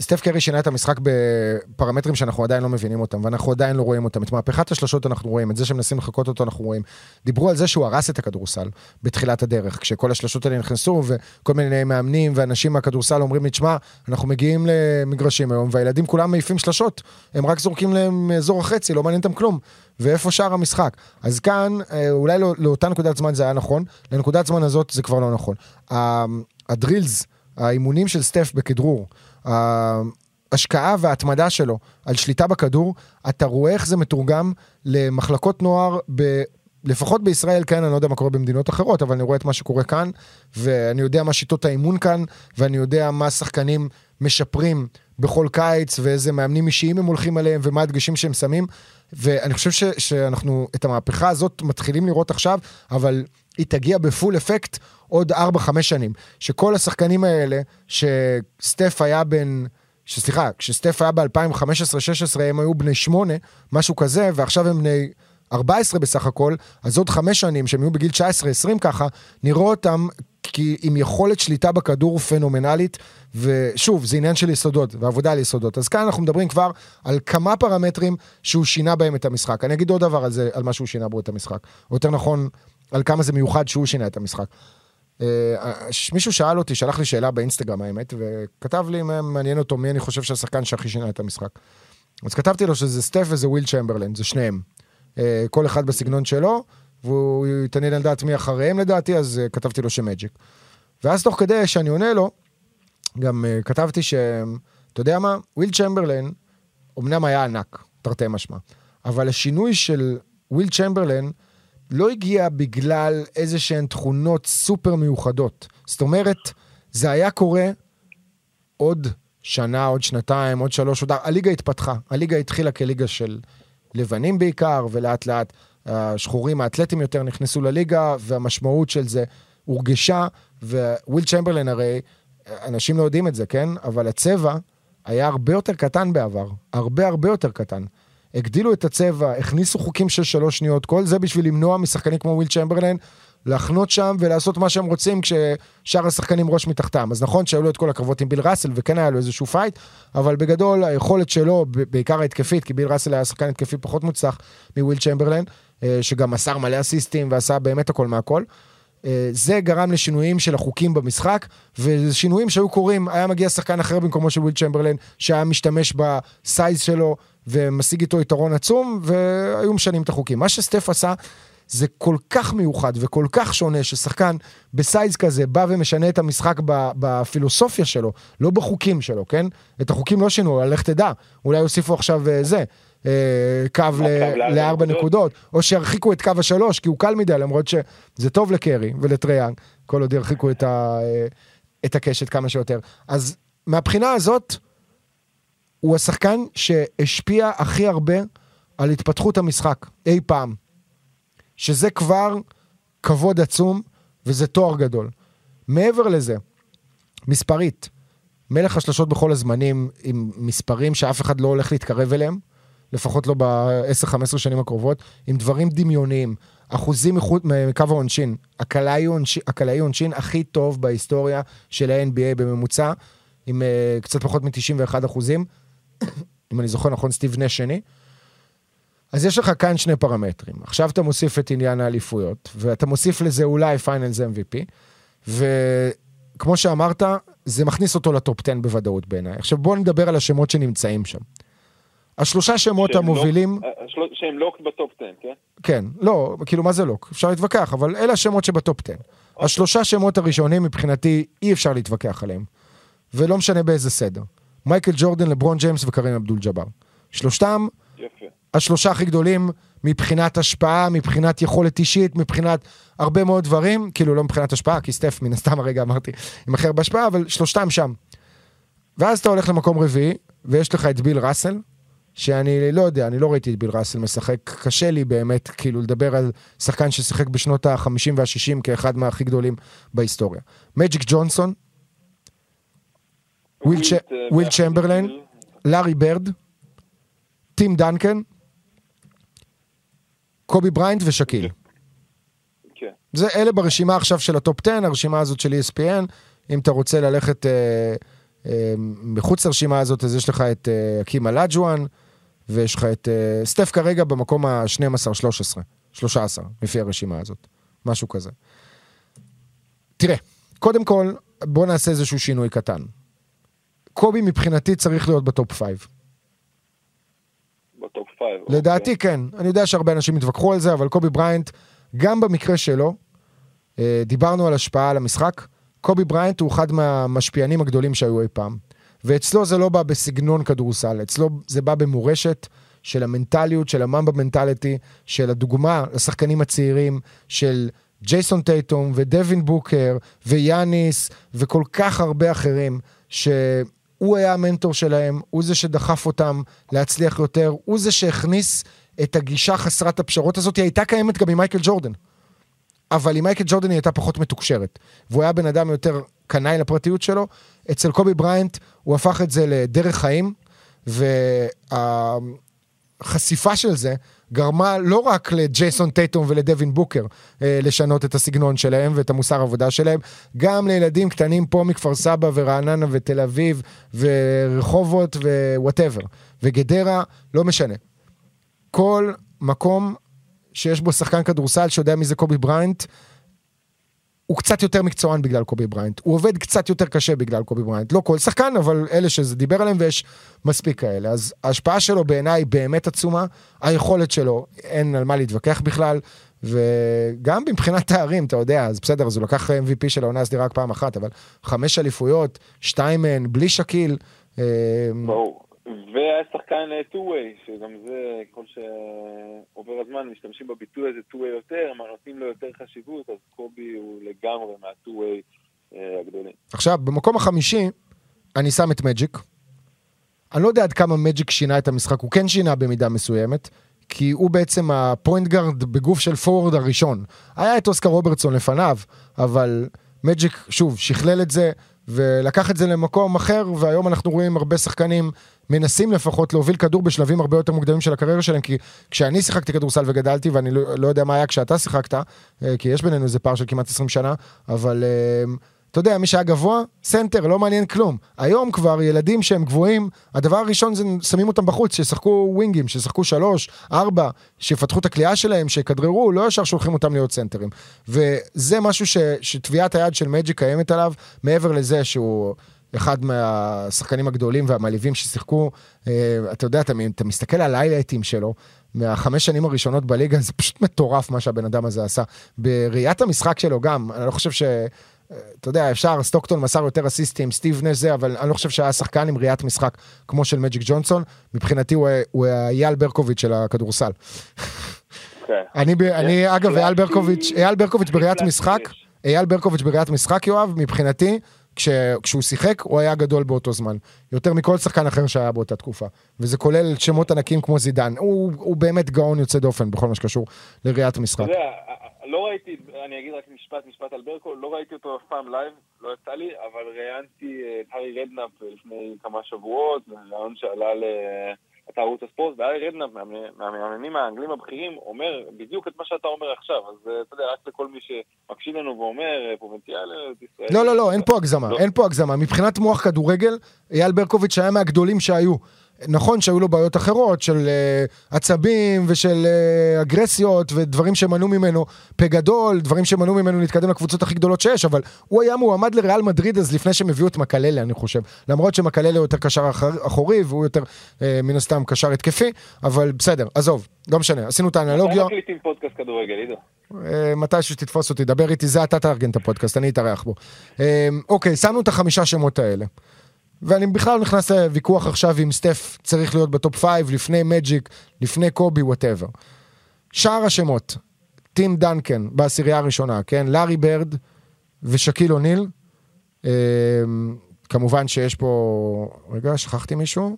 סטף קרי שינה את המשחק בפרמטרים שאנחנו עדיין לא מבינים אותם, ואנחנו עדיין לא רואים אותם. את מהפכת השלשות אנחנו רואים, את זה שמנסים לחקות אותו אנחנו רואים. דיברו על זה שהוא הרס את הכדורסל בתחילת הדרך, כשכל השלשות האלה נכנסו, וכל מיני מאמנים ואנשים מהכדורסל אומרים לי, תשמע, אנחנו מגיעים למגרשים היום, והילדים כולם מעיפים שלשות, הם רק זורקים להם אזור החצי, לא מעניין אותם כלום. ואיפה שאר המשחק? אז כאן, אה, אולי לא, לאותה נקודת זמן זה היה נכון, לנקודת זמן הזאת זה כבר לא נכון. הדרילס, האימונים של סטף בכדרור, ההשקעה וההתמדה שלו על שליטה בכדור, אתה רואה איך זה מתורגם למחלקות נוער ב... לפחות בישראל, כן, אני לא יודע מה קורה במדינות אחרות, אבל אני רואה את מה שקורה כאן, ואני יודע מה שיטות האימון כאן, ואני יודע מה שחקנים משפרים בכל קיץ, ואיזה מאמנים אישיים הם הולכים עליהם, ומה הדגשים שהם שמים, ואני חושב ש, שאנחנו את המהפכה הזאת מתחילים לראות עכשיו, אבל היא תגיע בפול אפקט עוד 4-5 שנים. שכל השחקנים האלה, שסטף היה בן... סליחה, כשסטף היה ב-2015-2016 הם היו בני 8, משהו כזה, ועכשיו הם בני 14 בסך הכל, אז עוד 5 שנים, שהם יהיו בגיל 19-20 ככה, נראה אותם כי עם יכולת שליטה בכדור פנומנלית, ושוב, זה עניין של יסודות, ועבודה על יסודות. אז כאן אנחנו מדברים כבר על כמה פרמטרים שהוא שינה בהם את המשחק. אני אגיד עוד דבר על זה, על מה שהוא שינה בו את המשחק. או יותר נכון, על כמה זה מיוחד שהוא שינה את המשחק. אה, מישהו שאל אותי, שלח לי שאלה באינסטגרם האמת, וכתב לי אם מעניין אותו מי אני חושב שהשחקן שהכי שינה את המשחק. אז כתבתי לו שזה סטף וזה וויל צ'מברלין, זה שניהם. אה, כל אחד בסגנון שלו, והוא התעניין לדעת מי אחריהם לדעתי, אז אה, כתבתי לו שמג'יק. ואז תוך כדי שאני עונה לו, גם כתבתי ש... אתה יודע מה? וויל צ'מברלין, אמנם היה ענק, תרתי משמע, אבל השינוי של וויל צ'מברלין, לא הגיע בגלל איזה שהן תכונות סופר מיוחדות. זאת אומרת, זה היה קורה עוד שנה, עוד שנתיים, עוד שלוש, עוד... הליגה התפתחה. הליגה התחילה כליגה של לבנים בעיקר, ולאט לאט השחורים האתלטים יותר נכנסו לליגה, והמשמעות של זה הורגשה, וויל צ'מברלין הרי, אנשים לא יודעים את זה, כן? אבל הצבע היה הרבה יותר קטן בעבר. הרבה הרבה יותר קטן. הגדילו את הצבע, הכניסו חוקים של שלוש שניות, כל זה בשביל למנוע משחקנים כמו וויל צ'מברליין לחנות שם ולעשות מה שהם רוצים כששאר השחקנים ראש מתחתם. אז נכון שהיו לו את כל הקרבות עם ביל ראסל וכן היה לו איזשהו fight, אבל בגדול היכולת שלו, בעיקר ההתקפית, כי ביל ראסל היה שחקן התקפי פחות מוצלח מוויל צ'מברליין, אה, שגם מסר מלא אסיסטים ועשה באמת הכל מהכל. אה, זה גרם לשינויים של החוקים במשחק, ושינויים שהיו קורים, היה מגיע שחקן אחר במקומו של וויל צ'מברליין, שהיה משתמש ב size שלו ומשיג איתו יתרון עצום, והיו משנים את החוקים. מה שסטף עשה, זה כל כך מיוחד וכל כך שונה, ששחקן ב size כזה בא ומשנה את המשחק בפילוסופיה שלו, לא בחוקים שלו, כן? את החוקים לא שינו, לך תדע, אולי יוסיפו עכשיו אה, זה. אה, קו לארבע נקודות, או שירחיקו את קו השלוש, כי הוא קל מדי, למרות שזה טוב לקרי ולטריאנג, כל עוד ירחיקו את, ה, אה, את הקשת כמה שיותר. אז מהבחינה הזאת, הוא השחקן שהשפיע הכי הרבה על התפתחות המשחק אי פעם. שזה כבר כבוד עצום וזה תואר גדול. מעבר לזה, מספרית, מלך השלשות בכל הזמנים עם מספרים שאף אחד לא הולך להתקרב אליהם, לפחות לא ב-10-15 שנים הקרובות, עם דברים דמיוניים, אחוזים מקו העונשין, הקלעי עונשין הכי טוב בהיסטוריה של ה-NBA בממוצע, עם אה, קצת פחות מ-91 אחוזים, אם אני זוכר נכון, סטיב נש שני. אז יש לך כאן שני פרמטרים. עכשיו אתה מוסיף את עניין האליפויות, ואתה מוסיף לזה אולי finals MVP, וכמו שאמרת, זה מכניס אותו ל top 10 בוודאות בעיניי. עכשיו בואו נדבר על השמות שנמצאים שם. השלושה שמות המובילים... לוק, אה, שהם lock ב top 10, כן? כן, לא, כאילו מה זה lock? אפשר להתווכח, אבל אלה השמות שב top 10. אוקיי. השלושה שמות הראשונים מבחינתי אי אפשר להתווכח עליהם. ולא משנה באיזה סדר. מייקל ג'ורדן, לברון ג'יימס וקרים אבדול ג'אבר. שלושתם, יפה. השלושה הכי גדולים מבחינת השפעה, מבחינת יכולת אישית, מבחינת הרבה מאוד דברים, כאילו לא מבחינת השפעה, כי סטף מן הסתם הרגע אמרתי עם אחר בהשפעה, אבל שלושתם שם. ואז אתה הולך למקום רביעי, ויש לך את ביל ראסל, שאני לא יודע, אני לא ראיתי את ביל ראסל משחק, קשה לי באמת כאילו לדבר על שחקן ששיחק בשנות ה-50 וה-60 כאחד מהכי גדולים בהיסטוריה. מג'יק ג'ונסון, וויל צ'מברליין, לארי ברד, טים דנקן, קובי בריינט ושקיל. כן. זה אלה ברשימה עכשיו של ה top 10, הרשימה הזאת של ESPN. אם אתה רוצה ללכת אה, אה, מחוץ לרשימה הזאת, אז יש לך את אה, האקים אולג'ואן, ויש לך את אה, סטף כרגע במקום ה-12-13, 13, לפי הרשימה הזאת, משהו כזה. תראה, קודם כל, בוא נעשה איזשהו שינוי קטן. קובי מבחינתי צריך להיות ב top 5. ב top 5. לדעתי אוקיי. כן. אני יודע שהרבה אנשים יתווכחו על זה, אבל קובי בריינט, גם במקרה שלו, אה, דיברנו על השפעה על המשחק, קובי בריינט הוא אחד מהמשפיענים הגדולים שהיו אי פעם. ואצלו זה לא בא בסגנון כדורסל, אצלו זה בא במורשת של המנטליות, של הממבה מנטליטי, של הדוגמה לשחקנים הצעירים, של ג'ייסון טייטום ודווין בוקר ויאניס וכל כך הרבה אחרים, שהוא היה המנטור שלהם, הוא זה שדחף אותם להצליח יותר, הוא זה שהכניס את הגישה חסרת הפשרות הזאת, היא הייתה קיימת גם עם מייקל ג'ורדן. אבל עם מייקל ג'ורדן היא הייתה פחות מתוקשרת. והוא היה בן אדם יותר קנאי לפרטיות שלו. אצל קובי בריינט הוא הפך את זה לדרך חיים, והחשיפה של זה גרמה לא רק לג'ייסון טייטום ולדווין בוקר אה, לשנות את הסגנון שלהם ואת המוסר עבודה שלהם, גם לילדים קטנים פה מכפר סבא ורעננה ותל אביב ורחובות whatever. וגדרה, לא משנה. כל מקום שיש בו שחקן כדורסל שיודע מי זה קובי בריינט, הוא קצת יותר מקצוען בגלל קובי בריינט. הוא עובד קצת יותר קשה בגלל קובי בריינט. לא כל שחקן, אבל אלה שזה דיבר עליהם, ויש מספיק כאלה. אז ההשפעה שלו בעיניי באמת עצומה. היכולת שלו, אין על מה להתווכח בכלל. וגם מבחינת תארים, אתה יודע, אז בסדר, אז הוא לקח MVP של העונה הסדירה רק פעם אחת, אבל חמש אליפויות, שתיים מהן בלי שקיל. אה, ברור. והיה שחקן אה, two-way, שגם זה, כל שעובר הזמן, משתמשים בביטוי הזה two-way יותר, מה נותנים לו יותר חשיבות, אז קובי הוא לגמרי מה-two-way אה, הגדולים. עכשיו, במקום החמישי, אני שם את מג'יק. אני לא יודע עד כמה מג'יק שינה את המשחק, הוא כן שינה במידה מסוימת, כי הוא בעצם ה point guard בגוף של forward הראשון. היה את אוסקר רוברטסון לפניו, אבל מג'יק, שוב, שכלל את זה, ולקח את זה למקום אחר, והיום אנחנו רואים הרבה שחקנים מנסים לפחות להוביל כדור בשלבים הרבה יותר מוקדמים של הקריירה שלהם, כי כשאני שיחקתי כדורסל וגדלתי, ואני לא, לא יודע מה היה כשאתה שיחקת, אה, כי יש בינינו איזה פער של כמעט 20 שנה, אבל אה, אתה יודע, מי שהיה גבוה, סנטר, לא מעניין כלום. היום כבר ילדים שהם גבוהים, הדבר הראשון זה שמים אותם בחוץ, שישחקו ווינגים, שישחקו שלוש, ארבע, שיפתחו את הכלייה שלהם, שיכדררו, לא ישר שולחים אותם להיות סנטרים. וזה משהו שטביעת היד של מג'יק קיימת עליו, מעבר לזה שהוא... אחד מהשחקנים הגדולים והמעליבים ששיחקו, אה, אתה יודע, אתה, אתה מסתכל על היילייטים שלו, מהחמש שנים הראשונות בליגה, זה פשוט מטורף מה שהבן אדם הזה עשה. בראיית המשחק שלו גם, אני לא חושב ש... אתה יודע, אפשר, סטוקטון מסר יותר אסיסטים, סטיב נש זה, אבל אני לא חושב שהיה שחקן עם ראיית משחק כמו של מג'יק ג'ונסון. מבחינתי הוא אייל ברקוביץ' של הכדורסל. כן. אני, אני אגב, אייל ברקוביץ', אייל ברקוביץ' בראיית משחק, אייל ברקוביץ' בראיית משחק, יואב, מבחינתי, כש, כשהוא שיחק, הוא היה גדול באותו זמן. יותר מכל שחקן אחר שהיה באותה תקופה. וזה כולל שמות ענקים כמו זידן. הוא, הוא באמת גאון יוצא דופן בכל מה שקשור לראיית משחק. אתה יודע, לא ראיתי, אני אגיד רק משפט, משפט על ברקו, לא ראיתי אותו אף פעם live, לא יצא לי, אבל ראיינתי את הארי רדנאפ לפני כמה שבועות, ראיון שעלה ל... אתה ערוץ הספורט, והארי רדנאפ, מהמאמנים האנגלים הבכירים, אומר בדיוק את מה שאתה אומר עכשיו. אז אתה יודע, רק לכל מי שמקשיב לנו ואומר, פרובינציאל, ישראל... לא, לא, לא, אין פה הגזמה. אין פה הגזמה. מבחינת מוח כדורגל, אייל ברקוביץ' היה מהגדולים שהיו. נכון שהיו לו בעיות אחרות של אה, עצבים ושל אה, אגרסיות ודברים שמנעו ממנו פה גדול, דברים שמנעו ממנו להתקדם לקבוצות הכי גדולות שיש, אבל הוא היה מועמד לריאל מדריד אז לפני שהם הביאו את מקללה, אני חושב. למרות שמקללה הוא יותר קשר אחורי והוא יותר אה, מן הסתם קשר התקפי, אבל בסדר, עזוב, לא משנה, עשינו את האנלוגיה. מתי מקליטים פודקאסט כדורגל, עידו? מתישהו שתתפוס אותי, דבר איתי, זה אתה תארגן את הפודקאסט, אני אתארח בו. אוקיי, שמנו את החמישה שמות האלה. ואני בכלל לא נכנס לוויכוח עכשיו אם סטף צריך להיות ב top five, לפני מג'יק, לפני קובי, whatever. שאר השמות, טים דנקן בעשירייה הראשונה, כן? לארי ברד ושקיל אוניל. אה, כמובן שיש פה... רגע, שכחתי מישהו?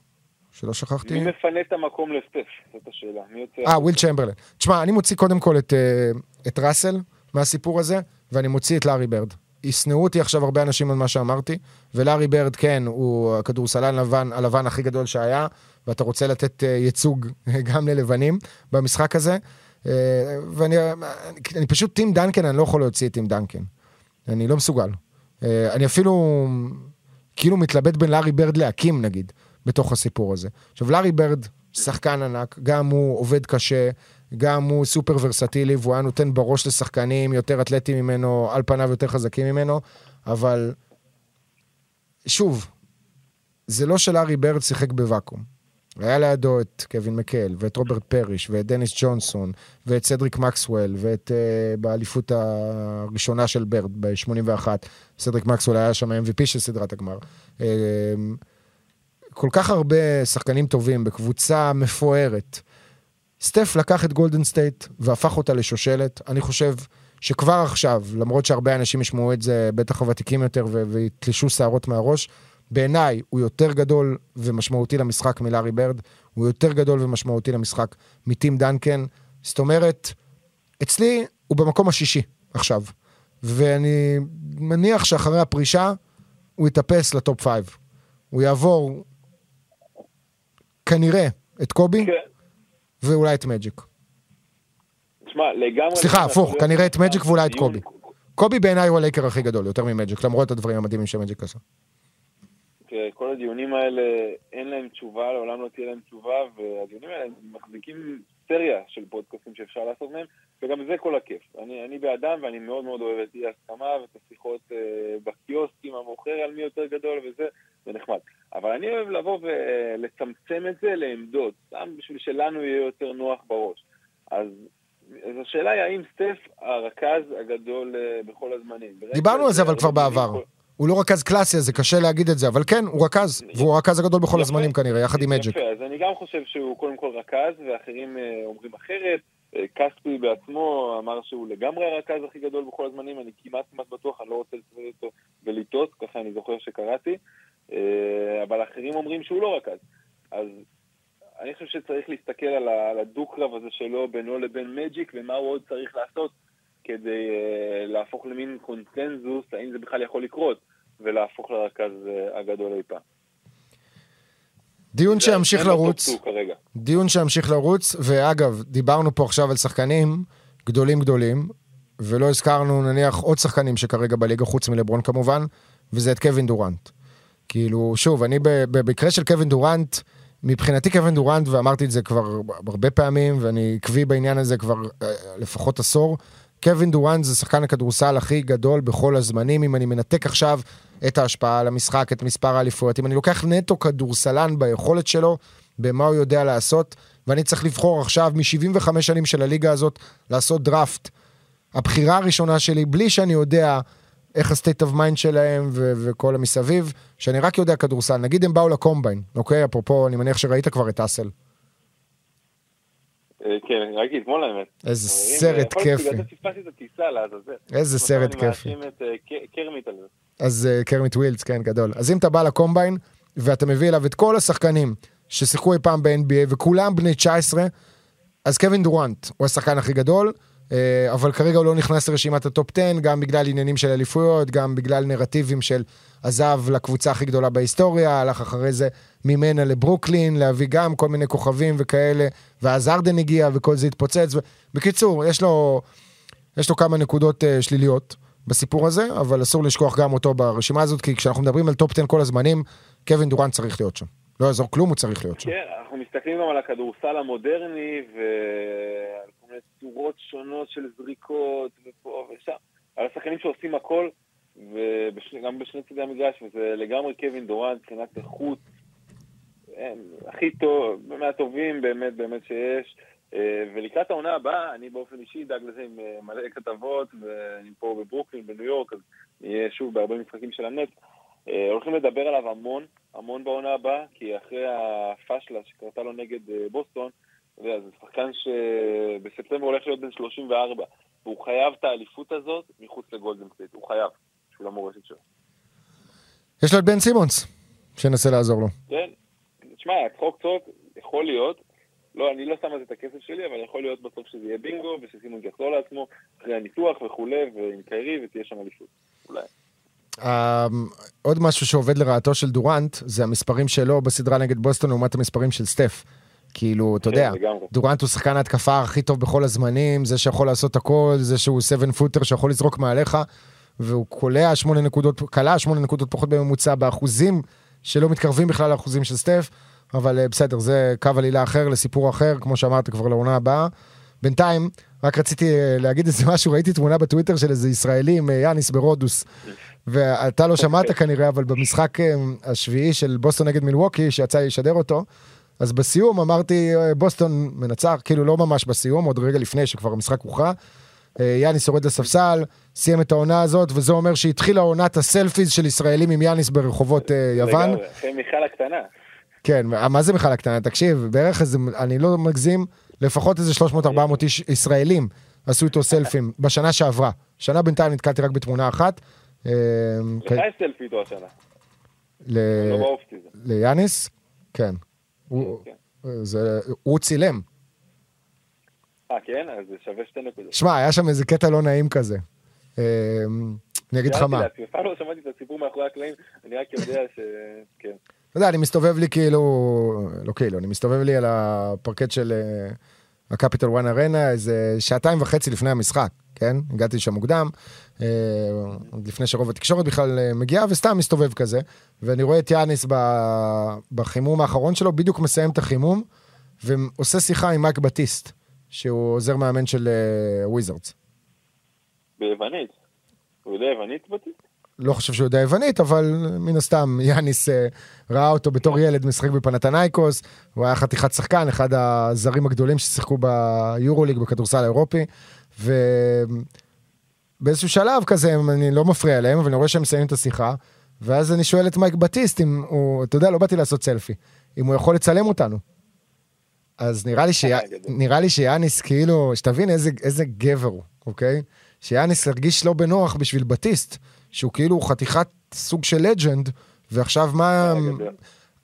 שלא שכחתי. מי מפנה את המקום לסטף? זאת השאלה. מי יוצא... אה, וויל צ'מברלן. תשמע, אני מוציא קודם כל את, אה, את ראסל מהסיפור הזה, ואני מוציא את לארי ברד. ישנאו אותי עכשיו הרבה אנשים על מה שאמרתי, ולארי ברד, כן, הוא הכדורסלן הלבן, הלבן הכי גדול שהיה, ואתה רוצה לתת אה, ייצוג גם ללבנים במשחק הזה. אה, ואני אני פשוט, טים דנקן, אני לא יכול להוציא את טים דנקן. אני לא מסוגל. אני אפילו כאילו מתלבט בין לארי ברד לאקים, נגיד, בתוך הסיפור הזה. עכשיו, לארי ברד, שחקן ענק, גם הוא עובד קשה, גם הוא סופר ורסטילי, והוא היה נותן בראש לשחקנים יותר אתלטים ממנו, על פניו יותר חזקים ממנו, אבל שוב, זה לא שלארי ברד שיחק בוואקום. היה לידו את קווין מקהייל, ואת רוברט פריש, ואת דניס ג'ונסון, ואת סדריק מקסוול, ואת אה, באליפות הראשונה של ברד ב-81. סדריק מקסוול היה שם MVP של סדרת הגמר. אה, כל כך הרבה שחקנים טובים בקבוצה מפוארת. סטף לקח את גולדן סטייט והפך אותה לשושלת. אני חושב שכבר עכשיו, למרות שהרבה אנשים ישמעו את זה, בטח הוותיקים יותר, ויתלשו שערות מהראש, בעיניי הוא יותר גדול ומשמעותי למשחק מלארי ברד, הוא יותר גדול ומשמעותי למשחק מטים דנקן. זאת אומרת, אצלי הוא במקום השישי עכשיו. ואני מניח שאחרי הפרישה הוא יטפס ל top five. הוא יעבור כנראה את קובי כן. ואולי את מג'יק. תשמע, לגמרי... סליחה, הפוך, כנראה את מג'יק ואולי את קובי. קובי בעיניי הוא הלייקר הכי גדול, יותר ממג'יק, למרות הדברים המדהימים שמג'יק עשה. כל הדיונים האלה, אין להם תשובה, לעולם לא תהיה להם תשובה, והדיונים האלה מחזיקים סריה של פודקאסטים שאפשר לעשות מהם, וגם זה כל הכיף. אני, אני באדם ואני מאוד מאוד אוהב את אי ההסכמה ואת השיחות אה, בקיוסקים, המוכר על מי יותר גדול וזה, זה נחמד. אבל אני אוהב לבוא ולצמצם את זה לעמדות, סתם בשביל שלנו יהיה יותר נוח בראש. אז, אז השאלה היא האם סטף הרכז הגדול אה, בכל הזמנים. דיברנו על זה אבל כבר בעבר. הוא לא רכז קלאסי, אז זה קשה להגיד את זה, אבל כן, הוא רכז, והוא הרכז הגדול בכל יפה. הזמנים כנראה, יחד עם מג'יק. יפה, אז אני גם חושב שהוא קודם כל רכז, ואחרים אה, אומרים אחרת. אה, כספי בעצמו אמר שהוא לגמרי הרכז הכי גדול בכל הזמנים, אני כמעט כמעט בטוח, אני לא רוצה לצטט אותו ולטעות, ככה אני זוכר שקראתי, אה, אבל אחרים אומרים שהוא לא רכז. אז אני חושב שצריך להסתכל על הדו-קרב הזה שלו בינו לבין מג'יק, ומה הוא עוד צריך לעשות כדי אה, להפוך למין קונצנזוס, האם זה בכלל יכול לקרות, ולהפוך לרכז אה, הגדול אי פעם. דיון שימשיך לא לרוץ. דיון שימשיך לרוץ, ואגב, דיברנו פה עכשיו על שחקנים גדולים גדולים, ולא הזכרנו נניח עוד שחקנים שכרגע בליגה, חוץ מלברון כמובן, וזה את קווין דורנט. כאילו, שוב, אני במקרה של קווין דורנט, מבחינתי קווין דורנט, ואמרתי את זה כבר הרבה פעמים, ואני עקבי בעניין הזה כבר אה, לפחות עשור, קווין דורנט זה שחקן הכדורסל הכי גדול בכל הזמנים, אם אני מנתק עכשיו את ההשפעה על המשחק, את מספר האליפויות, אם אני לוקח נטו כדורסלן ביכולת שלו, במה הוא יודע לעשות, ואני צריך לבחור עכשיו מ-75 שנים של הליגה הזאת לעשות דראפט. הבחירה הראשונה שלי, בלי שאני יודע איך ה state of mind שלהם ו- וכל המסביב, שאני רק יודע כדורסל. נגיד הם באו ל combine, אוקיי? אפרופו, אני מניח שראית כבר את Hustle. אה, כן, ראיתי אתמול האמת. איזה, חברים, סרט כיפי. איזה סרט אני כיפי. מאשים את אה, קרמיט על זה. אז קרמיט ווילטס, כן, גדול. אז אם אתה בא ל combine, ואתה מביא אליו את כל השחקנים ששיחקו אי פעם ב-NBA, וכולם בני 19, אז קווין דורנט הוא השחקן הכי גדול, אה, אבל כרגע הוא לא נכנס לרשימת הטופ 10, גם בגלל עניינים של אליפויות, גם בגלל נרטיבים של עזב לקבוצה הכי גדולה בהיסטוריה, הלך אחרי זה ממנה לברוקלין, להביא גם כל מיני כוכבים וכאלה, ואז הארדן הגיע וכל זה התפוצץ. בקיצור, יש לו, יש לו כמה נקודות אה, שליליות בסיפור הזה, אבל אסור לשכוח גם אותו ברשימה הזאת, כי כשאנחנו מדברים על טופ 10 כל הזמנים, קווין דורנט צריך להיות שם. לא יעזור כלום, הוא צריך להיות שם. כן, אנחנו מסתכלים גם על הכדורסל המודרני ועל צורות שונות של זריקות ופה ושם. על השחקנים שעושים הכל, וגם בשני צדי המגרש, וזה לגמרי קווין דורנט מבחינת איכות. הכי טוב, מהטובים באמת באמת שיש. אה, ולקראת העונה הבאה, אני באופן אישי אדאג לזה עם אה, מלא כתבות, ואני פה בברוקלין, בניו יורק, אז נהיה שוב בהרבה משחקים של הנט. אה, הולכים לדבר עליו המון, המון בעונה הבאה, כי אחרי הפאשלה שקרתה לו נגד בוסטון, יודע, זה שחקן שבספטמבר הולך להיות בן 34, והוא חייב את האליפות הזאת מחוץ לגולדן סטייט, הוא חייב, בשביל המורשת שלו. יש לו את בן סימונס, שינסה לעזור לו. כן, תשמע, צחוק צחוק, יכול להיות, לא, אני לא שם על זה את הכסף שלי, אבל יכול להיות בסוף שזה יהיה בינגו, ושסימונס יחזור לעצמו אחרי הניתוח וכולי, ועם קיירי, ותהיה שם אליפות, אולי. Um, עוד משהו שעובד לרעתו של דורנט, זה המספרים שלו בסדרה נגד בוסטון לעומת המספרים של סטף. כאילו, אתה כן, יודע. דורנט הוא שחקן ההתקפה הכי טוב בכל הזמנים, זה שיכול לעשות הכל, זה שהוא 7 פוטר שיכול לזרוק מעליך, והוא קולע 8 נקודות, קלע 8 נקודות פחות בממוצע באחוזים שלא מתקרבים בכלל לאחוזים של סטף, אבל אה, בסדר, זה קו עלילה אחר לסיפור אחר, כמו שאמרת כבר לעונה הבאה. בינתיים, רק רציתי אה, להגיד איזה משהו, ראיתי תמונה בטוויטר של איזה ישראלי עם אה, יאניס ברודוס, ואתה לא שמעת כנראה, אבל במשחק השביעי של בוסטון נגד מילווקי, שיצא לי לשדר אותו, אז בסיום אמרתי, אה, בוסטון מנצח, כאילו לא ממש בסיום, עוד רגע לפני שכבר המשחק הוכרע. אה, יאניס יורד לספסל, סיים את העונה הזאת, וזה אומר שהתחילה עונת הסלפיז של ישראלים עם יאניס ברחובות אה, יוון. לגמרי, אחרי מיכל הקטנה. כן, מה זה בכלל הקטנה? תקשיב, בערך איזה, אני לא מגזים, לפחות איזה 300-400 איש ישראלים עשו איתו סלפים בשנה שעברה. שנה בינתיים נתקלתי רק בתמונה אחת. לך יש סלפי איתו השנה, לא. ליאניס? כן. הוא- כן. זה- הוא צילם. אה, כן? אז זה שווה שתי נקודות. שמע, היה שם איזה קטע לא נעים כזה. אה, אני אגיד לך מה. לעצמי, אף פעם לא שמעתי את הסיפור מאחורי הקלעים, אני רק יודע ש... כן. אתה יודע, אני מסתובב לי כאילו, לא כאילו, אני מסתובב לי על הפרקט של ה Capital One Arena איזה שעתיים וחצי לפני המשחק, כן? הגעתי לשם מוקדם, עוד לפני שרוב התקשורת בכלל אה, מגיעה, וסתם מסתובב כזה, ואני רואה את יאניס בחימום האחרון שלו, בדיוק מסיים את החימום, ועושה שיחה עם מייק בטיסט, שהוא עוזר מאמן של וויזרדס. ביוונית. הוא יודע יוונית בטיסט? לא חושב שהוא יודע יוונית, אבל מן הסתם יאניס אה, ראה אותו בתור ילד משחק בפנתנייקוס, הוא היה חתיכת שחקן, אחד הזרים הגדולים ששיחקו ביורוליג בכדורסל האירופי, ובאיזשהו שלב כזה, אני לא מפריע להם, אבל אני רואה שהם מסיימים את השיחה, ואז אני שואל את מייק בטיסט אם הוא, אתה יודע, לא באתי לעשות סלפי, אם הוא יכול לצלם אותנו. אז נראה לי, שיה, נראה לי שיאניס כאילו, שתבין איזה, איזה גבר הוא, אוקיי? שיאניס הרגיש לא בנוח בשביל בטיסט, שהוא כאילו חתיכת סוג של legend, ועכשיו מה...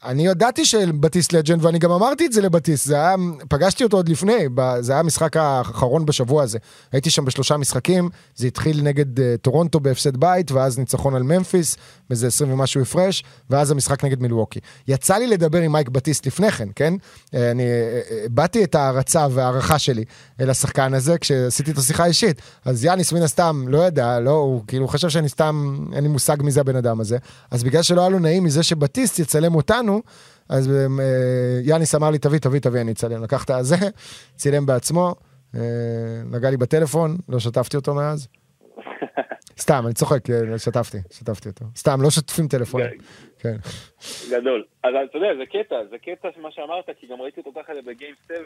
אני ידעתי שבטיסט legend, ואני גם אמרתי את זה לבטיסט, זה היה, פגשתי אותו עוד לפני, זה היה המשחק האחרון בשבוע הזה. הייתי שם בשלושה משחקים, זה התחיל נגד אה, טורונטו בהפסד בית, ואז ניצחון על ממפיס, באיזה 20 ומשהו הפרש, ואז המשחק נגד מילווקי. יצא לי לדבר עם מייק בטיסט לפני כן, כן? אה, אני הבעתי אה, את ההערצה וההערכה שלי אל השחקן הזה, כשעשיתי את השיחה האישית. אז יאניס מן הסתם, לא יודע, לא, הוא כאילו חשב שאני סתם, אין לי מושג מי זה הבן אדם הזה. אז בגלל שלא היה לו נעים מזה שבטיסט יצלם אותנו, אז אה, יאניס אמר לי, תביא, תביא, תביא, אני אצלם. לקח את הזה, צילם בעצמו, אה, נגע לי בטלפון, לא שתפתי אותו מאז. סתם, אני צוחק, אה, שתפתי, שתפתי אותו. סתם, לא שוטפים טלפונים. כן. גדול. אז אתה יודע, זה קטע, זה קטע מה שאמרת, כי גם ראיתי אותו ככה בגיים 7,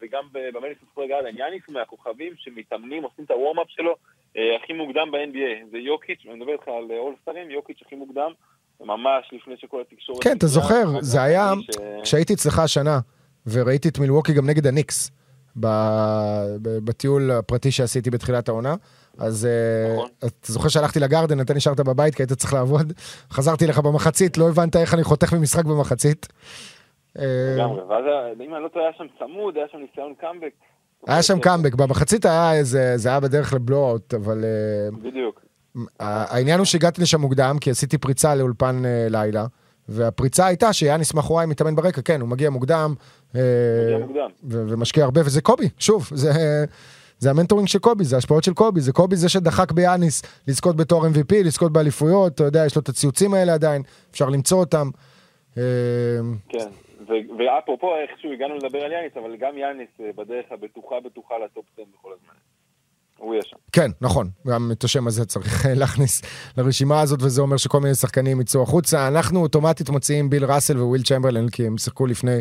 וגם במדיסון סקוויר גארדן. יאניס מהכוכבים שמתאמנים, עושים את הוורמאפ שלו הכי מוקדם ב-NBA. זה יוקיץ', אני מדבר איתך על אולסטרים, יוקיץ' הכי מוקדם. ממש לפני שכל התקשורת... כן, אתה זוכר, זה היה, כשהייתי אצלך השנה, וראיתי את מילווקי גם נגד הניקס, בטיול הפרטי שעשיתי בתחילת העונה, אז אה, נכון. אתה זוכר שהלכתי לגרדן, אתה נשארת בבית כי היית צריך לעבוד, חזרתי לך במחצית, לא הבנת איך אני חותך ממשחק במחצית. לגמרי, ואז אם אני לא טועה, היה שם צמוד, היה שם ניסיון קאמבק. היה שם קאמבק, במחצית היה איזה, זה היה בדרך לבלואוט, אבל... אה, בדיוק. העניין הוא שהגעתי לשם מוקדם, כי עשיתי פריצה לאולפן אה, לילה, והפריצה הייתה שיאניס מאחוריי מתאמן ברקע, כן, הוא מגיע מוקדם. אה. ומשקיע הרבה, וזה קובי, שוב, זה... זה ה mentoring של קובי, זה השפעות של קובי, זה קובי זה שדחק ביאניס לזכות בתואר MVP, לזכות באליפויות, אתה יודע, יש לו את הציוצים האלה עדיין, אפשר למצוא אותם. אה, כן, ואפרופו איכשהו הגענו לדבר על יאניס, אבל גם יאניס בדרך הבטוחה בטוחה ל top 10 בכל הזמן. הוא יהיה שם. כן, נכון, גם את השם הזה צריך להכניס לרשימה הזאת, וזה אומר שכל מיני שחקנים יצאו החוצה. אנחנו אוטומטית מוציאים ביל ראסל וויל צ'מברלין, כי הם שיחקו לפני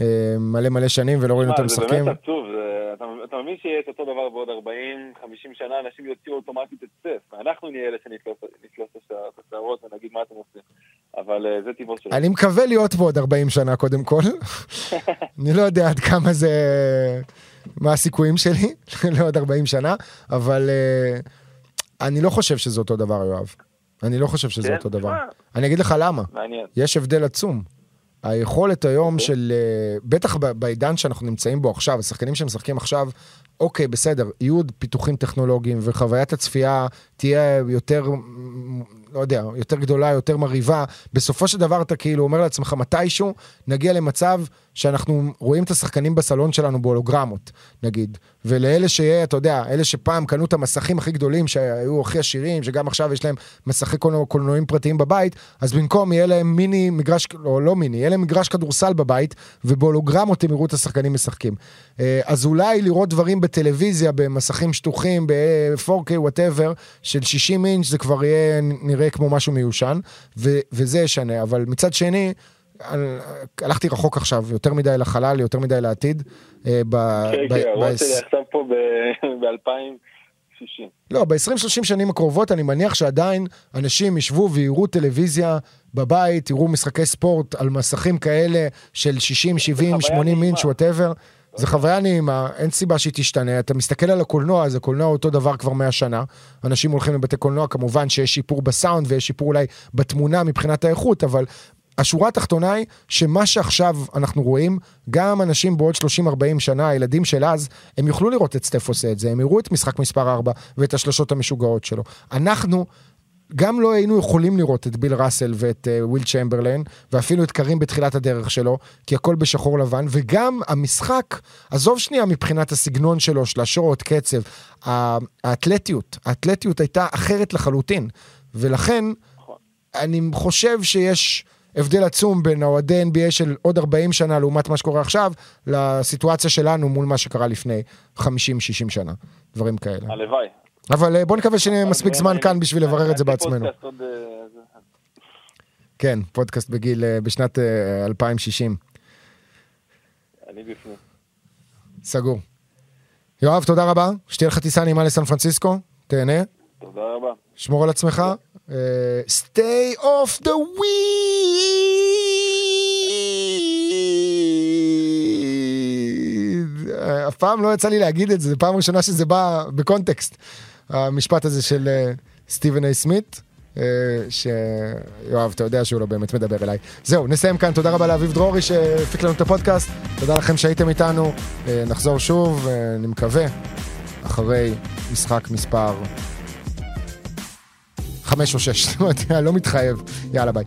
אה, מלא מלא שנים ולא ראינו את המשחקים. זה באמת עצוב, אתה, אתה מבין שיהיה את אותו דבר בעוד 40-50 שנה, אנשים יוציאו אוטומטית את סף. אנחנו נהיה אלה שנתלוס את השערות ונגיד מה אתם עושים. אבל uh, זה טבעו שלנו. אני מקווה להיות פה עוד 40 שנה קודם כל. אני לא יודע עד כמה זה... מה הסיכויים שלי לעוד 40 שנה, אבל uh, אני לא חושב שזה אותו דבר, יואב. אני לא חושב שזה כן? אותו דבר. אני אגיד לך למה. מעניין. יש הבדל עצום. היכולת היום. אוקיי. של, uh, בטח בעידן שאנחנו נמצאים בו עכשיו, השחקנים שמשחקים עכשיו, אוקיי, בסדר, יהיו עוד פיתוחים טכנולוגיים וחוויית הצפייה תהיה יותר לא יודע, יותר גדולה, יותר מרהיבה, בסופו של דבר אתה כאילו אומר לעצמך, מתישהו נגיע למצב שאנחנו רואים את השחקנים בסלון שלנו בהולוגרמות, נגיד. ולאלה שיהיה, אתה יודע, אלה שפעם קנו את המסכים הכי גדולים, שהיו הכי עשירים, שגם עכשיו יש להם מסכי קולנועים פרטיים בבית, אז במקום יהיה להם מיני מגרש, או לא מיני, יהיה להם מגרש כדורסל בבית, ובהולוגרמות הם יראו את השחקנים משחקים. אה, אז אולי לראות דברים בטלוויזיה, במסכים שטוחים, ב-4K, whatever, של 60 אינץ', זה כבר יהיה נראה כמו משהו מיושן, ו- וזה ישנה, אבל מצד שני, הלכתי רחוק עכשיו, יותר מדי לחלל, יותר מדי לעתיד. אה, כן, כן, הראש שלי עכשיו פה ב-2060. לא, ב-20-30 שנים הקרובות אני מניח שעדיין אנשים ישבו ויראו טלוויזיה בבית, יראו משחקי ספורט על מסכים כאלה של 60, 70, 80 אינץ', whatever. זה חוויה נעימה, אין סיבה שהיא תשתנה. אתה מסתכל על הקולנוע, אז הקולנוע אותו דבר כבר 100 שנה. אנשים הולכים לבתי קולנוע, כמובן שיש שיפור בסאונד ויש שיפור אולי בתמונה מבחינת האיכות, אבל השורה התחתונה היא שמה שעכשיו אנחנו רואים, גם אנשים בעוד 30-40 שנה, הילדים של אז, הם יוכלו לראות את סטף עושה את זה, הם יראו את משחק מספר 4 ואת השלשות המשוגעות שלו. אנחנו... גם לא היינו יכולים לראות את ביל ראסל ואת אה, וויל צ'מברליין, ואפילו את קרים בתחילת הדרך שלו, כי הכל בשחור לבן, וגם המשחק, עזוב שנייה מבחינת הסגנון שלו, שלשות, קצב, האתלטיות, האתלטיות הייתה אחרת לחלוטין, ולכן אני חושב שיש הבדל עצום בין האוהדי NBA של עוד 40 שנה לעומת מה שקורה עכשיו, לסיטואציה שלנו מול מה שקרה לפני 50-60 שנה, דברים כאלה. הלוואי. אבל אה, בוא נקווה שנהיה מספיק זמן כאן בשביל לברר את זה בעצמנו. אה, כן, פודקאסט בגיל, אה, בשנת אה, 2060. אני בפנים. סגור. יואב, תודה רבה, שתהיה לך טיסה נעימה לסן פרנסיסקו, תהנה, תודה רבה. שמור על עצמך. stay off the weed. אה, אף פעם לא יצא לי להגיד את זה, זו פעם ראשונה שזה בא בקונטקסט. המשפט הזה של אה, סטיבן איי סמית. אה, שיואב, אתה יודע שהוא לא באמת מדבר אליי. זהו, נסיים כאן, תודה רבה לאביב דרורי שהפיק לנו את הפודקאסט, תודה לכם שהייתם איתנו, אה, נחזור שוב, אני מקווה, אחרי משחק מספר חמש או שש, לא לא מתחייב, יאללה ביי.